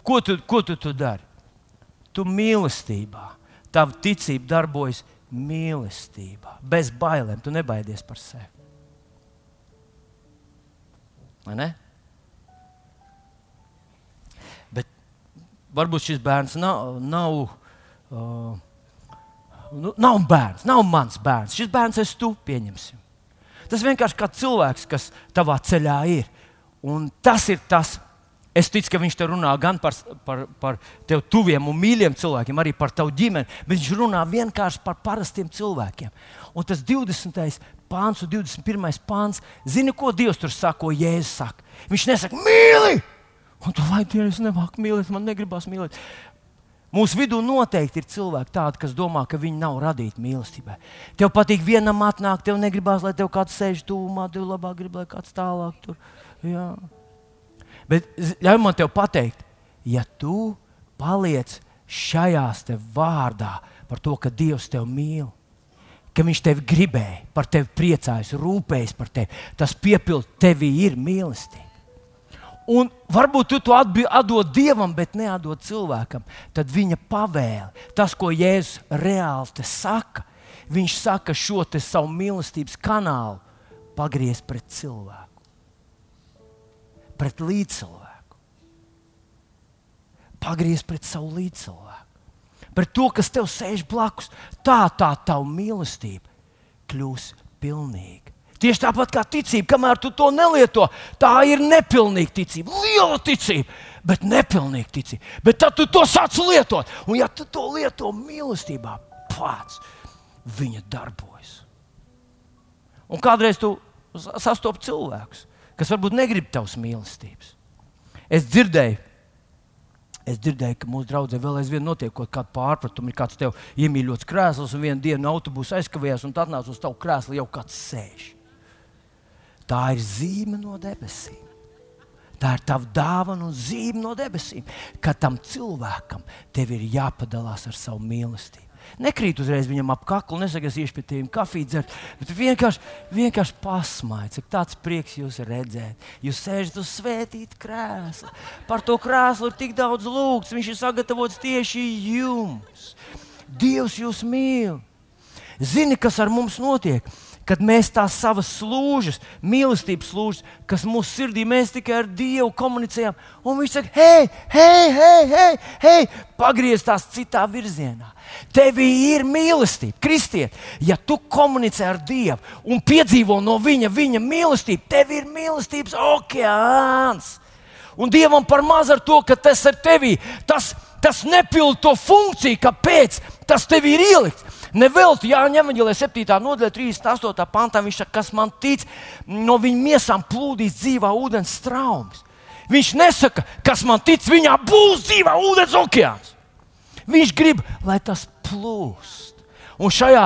ko tu, ko tu, tu dari? Tu mīlestībā. Tava ticība darbojas mīlestībā, bez bailēm. Tu nebaidies par sevi. Vai ne? Bet varbūt šis bērns nav. nav uh, nu, nav bērns, nav mans bērns. Šis bērns ir tu, pieņemsim. Tas vienkārši kā cilvēks, kas tavā ceļā ir. Un tas ir tas, Es ticu, ka viņš te runā gan par, par, par tev tuviem un mīļiem cilvēkiem, arī par tavu ģimeni, bet viņš runā vienkārši par parastiem cilvēkiem. Un tas 20. pāns un 21. pāns, zini, ko Dievs tur saka, ko Jēzus saka. Viņš nesaka, mīli! Un tu vai Dievs, es nemāku mīlēt, man negribas mīlēt. Mūsu vidū noteikti ir cilvēki tādi, kas domā, ka viņi nav radīti mīlestībai. Tev patīk vienam atnākt, tev negribas, lai tev kāds sēž tūmā, tev labāk grib, lai kāds tālāk tur. Jā. Bet ļauj man te pateikt, ja tu paliec šajās te vārdā par to, ka Dievs tevi mīl, ka Viņš tevi gribēja, par tevi priecājas, rūpējas par tevi, tas piepildīt tevi ir mīlestība. Un varbūt tu to atdod Dievam, bet neatdod cilvēkam. Tad viņa pavēle, tas, ko Jēzus reāli te saka, viņš saka šo savu mīlestības kanālu pagriezt pret cilvēku pret līdzcilvēku. Pagriez pret savu līdzcilvēku. Pret to, kas tev sēž blakus. Tā tā tava mīlestība kļūs pilnīga. Tieši tāpat kā ticība, kamēr tu to nelieto, tā ir nepilnīga ticība, liela ticība, bet nepilnīga ticība. Bet tad tu to sāc lietot, un ja tu to lieto mīlestībā, pats viņa darbojas. Un kādreiz tu sastopi cilvēkus, kas varbūt negrib tavas mīlestības. Es dzirdēju, es dzirdēju, ka mūsu draudzē vēl aizvien notiek kaut kāda pārpratuma. Ir kāds tev iemīļots krēsls, un vienā dienā autobusā aizkavējās, un tad nāc uz tavu krēslu jau kāds sēž. Tā ir zīme no debesīm. Tā ir tava dāvana un zīme no debesīm, ka tam cilvēkam tev ir jāpadalās ar savu mīlestību. Nekrīt uzreiz viņam ap kaklu, nesaka, es iešu pie tiem kafiju dzert, bet vienkārši, vienkārši pasmaiet, cik tāds prieks jūs redzēt. Jūs sēžat uz svētīta krēsla. Par to krēslu ir tik daudz lūgts, viņš ir sagatavots tieši jums. Dievs jūs mīl. Zini, kas ar mums notiek? Kad mēs tās savas slūžas, mīlestības slūžas, kas mūsu sirdī mēs tikai ar Dievu komunicējam, un Viņš saka, hei, hei, hei, hei, hei pagriez tās citā virzienā. Tev ir mīlestība, kristiet. Ja tu komunicē ar Dievu un piedzīvo no viņa, viņa mīlestību, tev ir mīlestības okeāns. Un Dievam par maz ar to, ka tas ir tevī, tas, tas nepilda to funkciju, kāpēc tas tev ir ielikts. Nevelti Jāņa Evanģelē 7. nodaļā, 38. pantā viņš saka, kas man tic, no viņa miesām plūdīs dzīvā ūdens straumes. Viņš nesaka, kas man tic, viņā būs dzīvā ūdens okeāns. Viņš grib, lai tas plūst. Un šajā,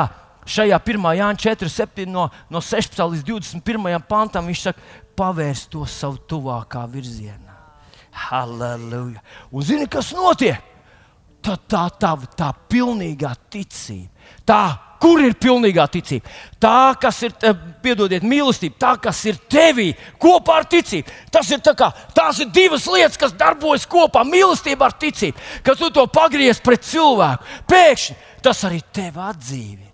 šajā 1. Jāņa 4, 7, no, no 16 līdz 21. pantam viņš saka, pavērst to savu tuvākā virzienā. Halleluja! Un zini, kas notiek? Tad tā tava tā, tā pilnīgā ticība Tā, kur ir pilnīgā ticība? Tā, kas ir, eh, piedodiet, mīlestība, tā, kas ir tevī kopā ar ticību. Tas ir kā, tās ir divas lietas, kas darbojas kopā. Mīlestība ar ticību, kad tu to pagriez pret cilvēku. Pēkšņi tas arī tevi atdzīvi.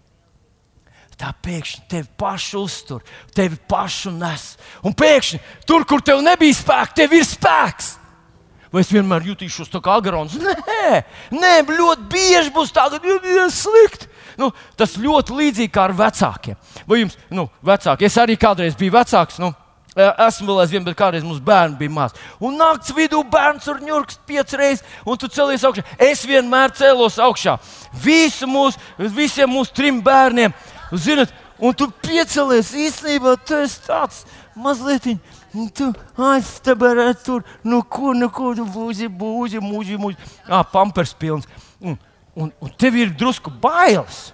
Tā pēkšņi tevi pašu uztur, tevi pašu nes. Un pēkšņi tur, kur tev nebija spēka, tev ir spēks. Vai es vienmēr jutīšos tā kā agrons? Nē, nē ļoti bieži būs tā, ka ir slikti nu, tas ļoti līdzīgi kā ar vecākiem. Vai jums, nu, vecāki, es arī kādreiz biju vecāks. Nu, e, Esmu vēl aizvien, bet kādreiz mums bērni bija maz. Un naktas vidū bērns tur ņurkst piecas reizes, un tu celies augšā. Es vienmēr cēlos augšā. Visu mūs, visiem mūsu trim bērniem. Zinat, un tu piecelies īstenībā, tu esi tāds mazliet. Tu aizstāvēji tur, nu ko, nu ko, tu būsi, būsi, mūži, mūži. Ah, pampers pilns. Un, un, un tev ir drusku bailes.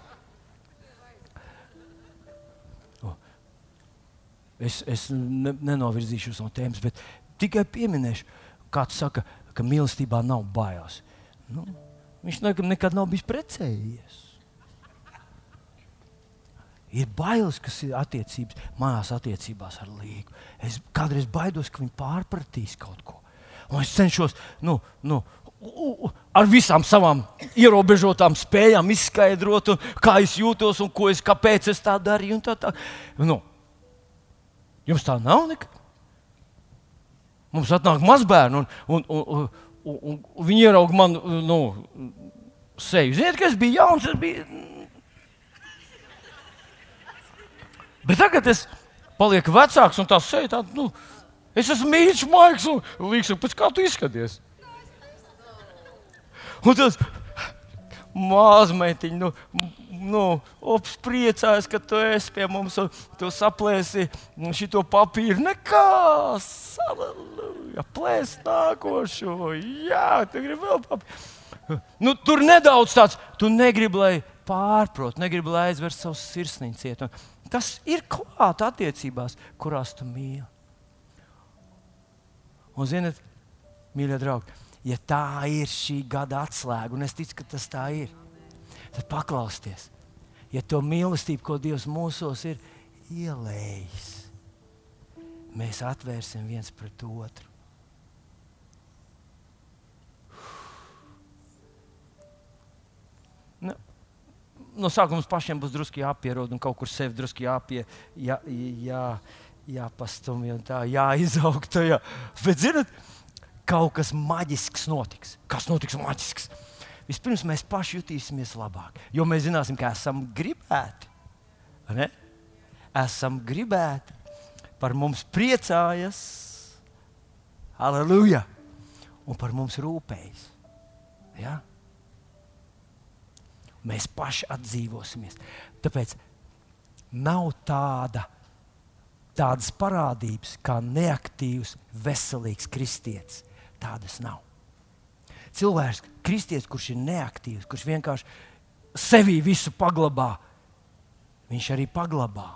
Es, es ne, nenovirzīšos no tēmas, bet tikai pieminēšu, kāds saka, ka mīlestībā nav bailes. Nu, viņš nekad nav bijis precējies. Ir bailes, kas ir attiecības, manās attiecībās ar Līgu. Es kādreiz baidos, ka viņi pārpratīs kaut ko. Un es cenšos nu, nu, ar visām savām ierobežotām spējām izskaidrot, kā es jūtos un es, kāpēc es tā darīju. Tā, tā. Nu, jums tā nav nekā. Mums atnāk mazbērni, un, un, un, un, un, viņi ieraudzīja man nu, seju. Ziniet, ka es biju jauns, es biju. Bet tagad es palieku vecāks, un tā seja tāda, nu, es esmu mīļš, maigs, un līdzīgs, pēc kā tu izskaties. Un tas mazmeitiņš, nu, nu ops, priecājas, ka tu esi pie mums un tu saplēsi šo papīru. Nekas, aleluja, plēs nākošo. Jā, tu gribi vēl papīru. Nu, tur nedaudz tāds, tu negribi, lai pārprot, negribi, lai aizver savu sirsniņu ciet. Un Tas ir klāt attiecībās, kurās tu mīli. Un, ziniet, mīļie draugi, ja tā ir šī gada atslēga, un es ticu, ka tas tā ir, tad paklausieties. Ja to mīlestību, ko Dievs mūsos ir ielējis, mēs atvērsim viens pret otru. Nu, no sākuma mums pašiem būs drusku jāpierod un kaut kur sevi drusku jāpie, jā, jā, jāpastumj un tā jāizaug tajā. Bet, zinot, kaut kas maģisks notiks. Kas notiks maģisks? Vispirms mēs paši jutīsimies labāk, jo mēs zināsim, ka esam gribēti. ne? Esam gribēti, par mums priecājas, aleluja, un par mums rūpējas. Ja? Mēs paši atdzīvosimies. Tāpēc nav tāda, tādas parādības kā neaktīvs, veselīgs kristietis. Tādas nav. Cilvēks, kristietis, kurš ir neaktīvs, kurš vienkārši sevī visu paglabā, viņš arī paglabā.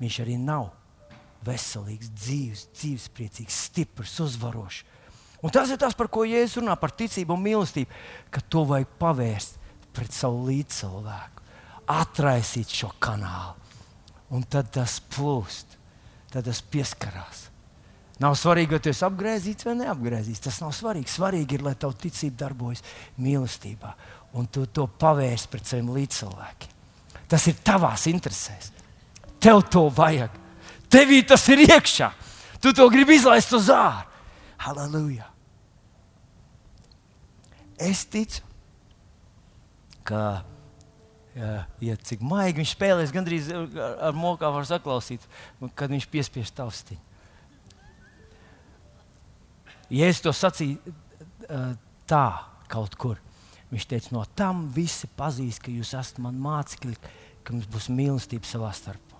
Viņš arī nav veselīgs, dzīves, dzīvespriecīgs, stiprs, uzvarošs. Un tas ir tas, par ko Jēzus runā, par ticību un mīlestību, ka to vajag pavērst pret savu līdzcilvēku, atraisīt šo kanālu. Un tad tas plūst, tad tas pieskarās. Nav svarīgi, vai tu esi apgriezis vai neapgriezis. Tas nav svarīgi. Svarīgi ir, lai tava ticība darbojas mīlestībā, un tu to pavērsi pret saviem līdzcilvēkiem. Tas ir tavās interesēs. Tev to vajag. Tevī tas ir iekšā. Tu to gribi izlaist uz ārā. Halleluja! Es ticu, ka, ja, ja cik maigi viņš spēlēs, gandrīz ar, ar mokā var saklausīt, kad viņš piespiež taustiņu. Es to sacīju eh, tā kaut kur, viņš teica, no tam visi pazīs, ka jūs esat mani mācekļi, ka mums būs mīlestība savā starpā.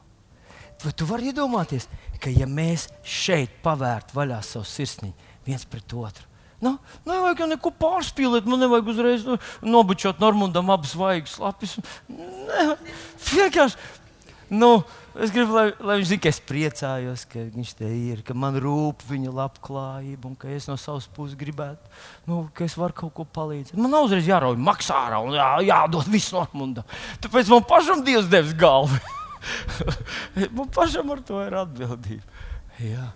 Vai tu vari iedomāties, ka ja mēs šeit pavērtu vaļā savu sirsniņu viens pret otru? Nu, nevajag jau neko pārspīlēt, man nevajag uzreiz nu, nobučot Normundam abas vaigas lapis. Vienkārši. Nu, es gribu, lai, lai viņš zinātu, ka es priecājos, ka viņš te ir, ka man rūp viņa labklājība un ka es no savas puses gribētu, nu, ka es varu kaut ko palīdzēt. Man nav uzreiz jārauj maksā ārā un jā, jādod viss Normundam. Tāpēc man pašam Dievs devis galvu. man pašam ar to ir atbildība. Jā.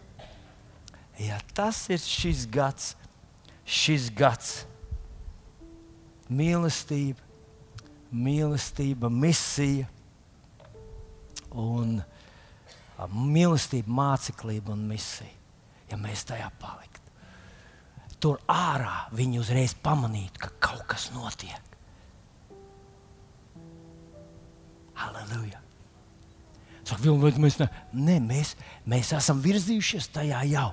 Jā, tas ir šis gads, šis gads. Mīlestība, mīlestība, misija un mīlestība, māceklība un misija. Ja mēs tajā paliktu, tur ārā viņi uzreiz pamanītu, ka kaut kas notiek. Halleluja! Mēs, ne, ne, mēs, mēs esam virzījušies tajā jau,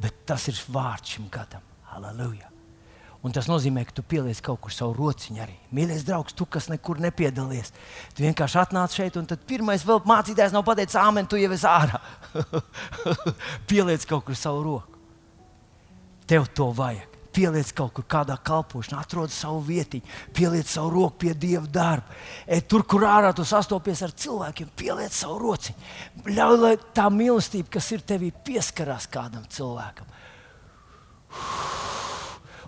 bet tas ir vārds šim gadam. Halleluja! Un tas nozīmē, ka tu pieliec kaut kur savu rociņu arī. Mīļais draugs, tu, kas nekur nepiedalies, tu vienkārši atnāc šeit, un tad pirmais vēl mācītājs nav pateicis, āmen, tu jau esi ārā. pieliec kaut kur savu roku. Tev to vajag. Pieliec kaut kur kādā kalpošanā, atrod savu vietiņu, pieliec savu roku pie dieva darba. E, tur, kur ārā tu sastopies ar cilvēkiem, pieliec savu rociņu. Ļauj, lai tā mīlestība, kas ir tevī, pieskarās kādam cilvēkam.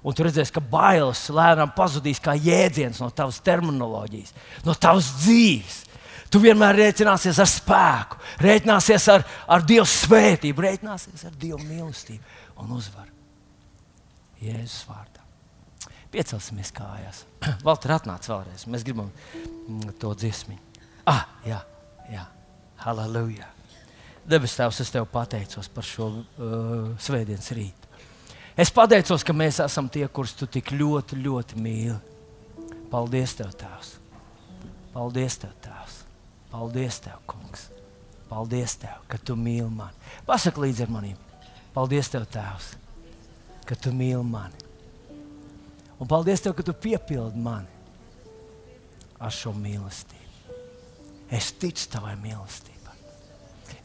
Un tu redzēsi, ka bailes lēnām pazudīs kā jēdziens no tavas terminoloģijas, no tavas dzīves. Tu vienmēr rēķināsies ar spēku, rēķināsies ar, ar Dieva svētību, rēķināsies ar Dieva mīlestību un uzvaru. Jēzus vārdā. Piecelsimies kājās. Valter atnāc vēlreiz. Mēs gribam mm, to dziesmu. Ah, jā, jā. Halleluja. Debes Tēvs, es tev pateicos par šo uh, svētdienas rītu. Es pateicos, ka mēs esam tie, kurus tu tik ļoti, ļoti mīli. Paldies, Tev, Tēvs! Paldies, Tev, Tēvs! Paldies, Tev, Kungs! Paldies, Tev, ka Tu mīli mani! Pasaki līdzi ar maniem! Paldies, Tev, Tēvs, ka Tu mīli mani! Un paldies Tev, ka Tu piepildi mani ar šo mīlestību. Es ticu Tavai mīlestībai.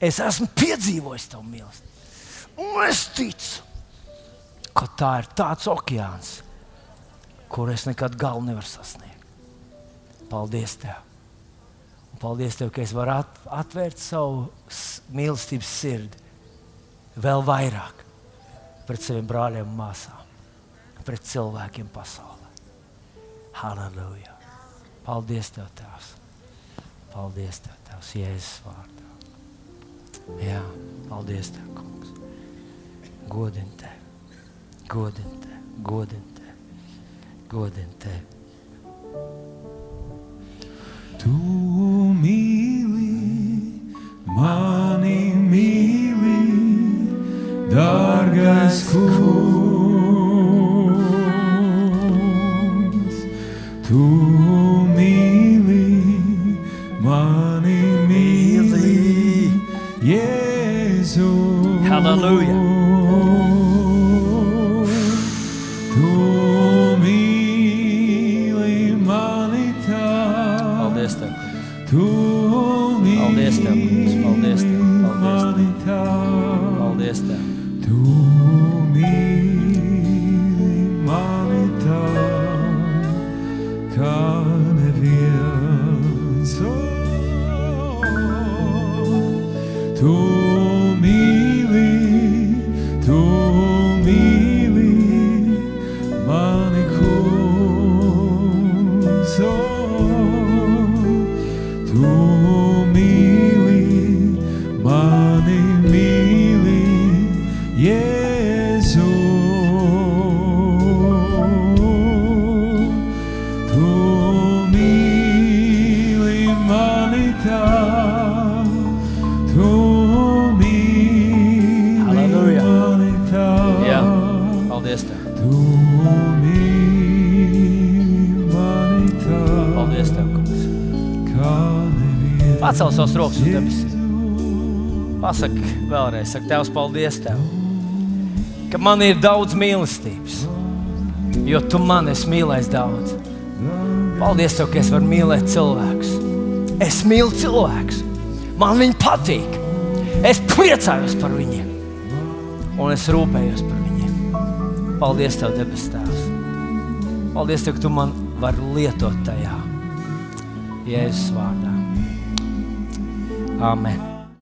Es esmu piedzīvojis Tavu mīlestību. Un es ticu, ka tā ir tāds okeāns, kur es nekad galu nevaru sasniegt. Paldies Tev! Un paldies Tev, ka es varu at atvērt savu mīlestības sirdi vēl vairāk pret saviem brāļiem un māsām, pret cilvēkiem pasaulē. Halleluja! Paldies Tev, Tēvs! Paldies Tev, Tēvs, Jēzus vārdā! Jā, paldies Tev, Kungs! Godin Tevi! Godin Tevi! Godin Tevi! Godin Tevi! Tu mīli, mani mīli, dārgais kungs. Vēlreiz, saka, Tēvs, paldies Tev, ka man ir daudz mīlestības, jo Tu man esi mīlējis daudz. Paldies Tev, ka es varu mīlēt cilvēkus. Es mīlu cilvēkus, man viņi patīk. Es priecājos par viņiem, un es rūpējos par viņiem. Paldies Tev, debes Tēvs! Paldies Tev, ka Tu man vari lietot tajā Jēzus vārdā. Amen!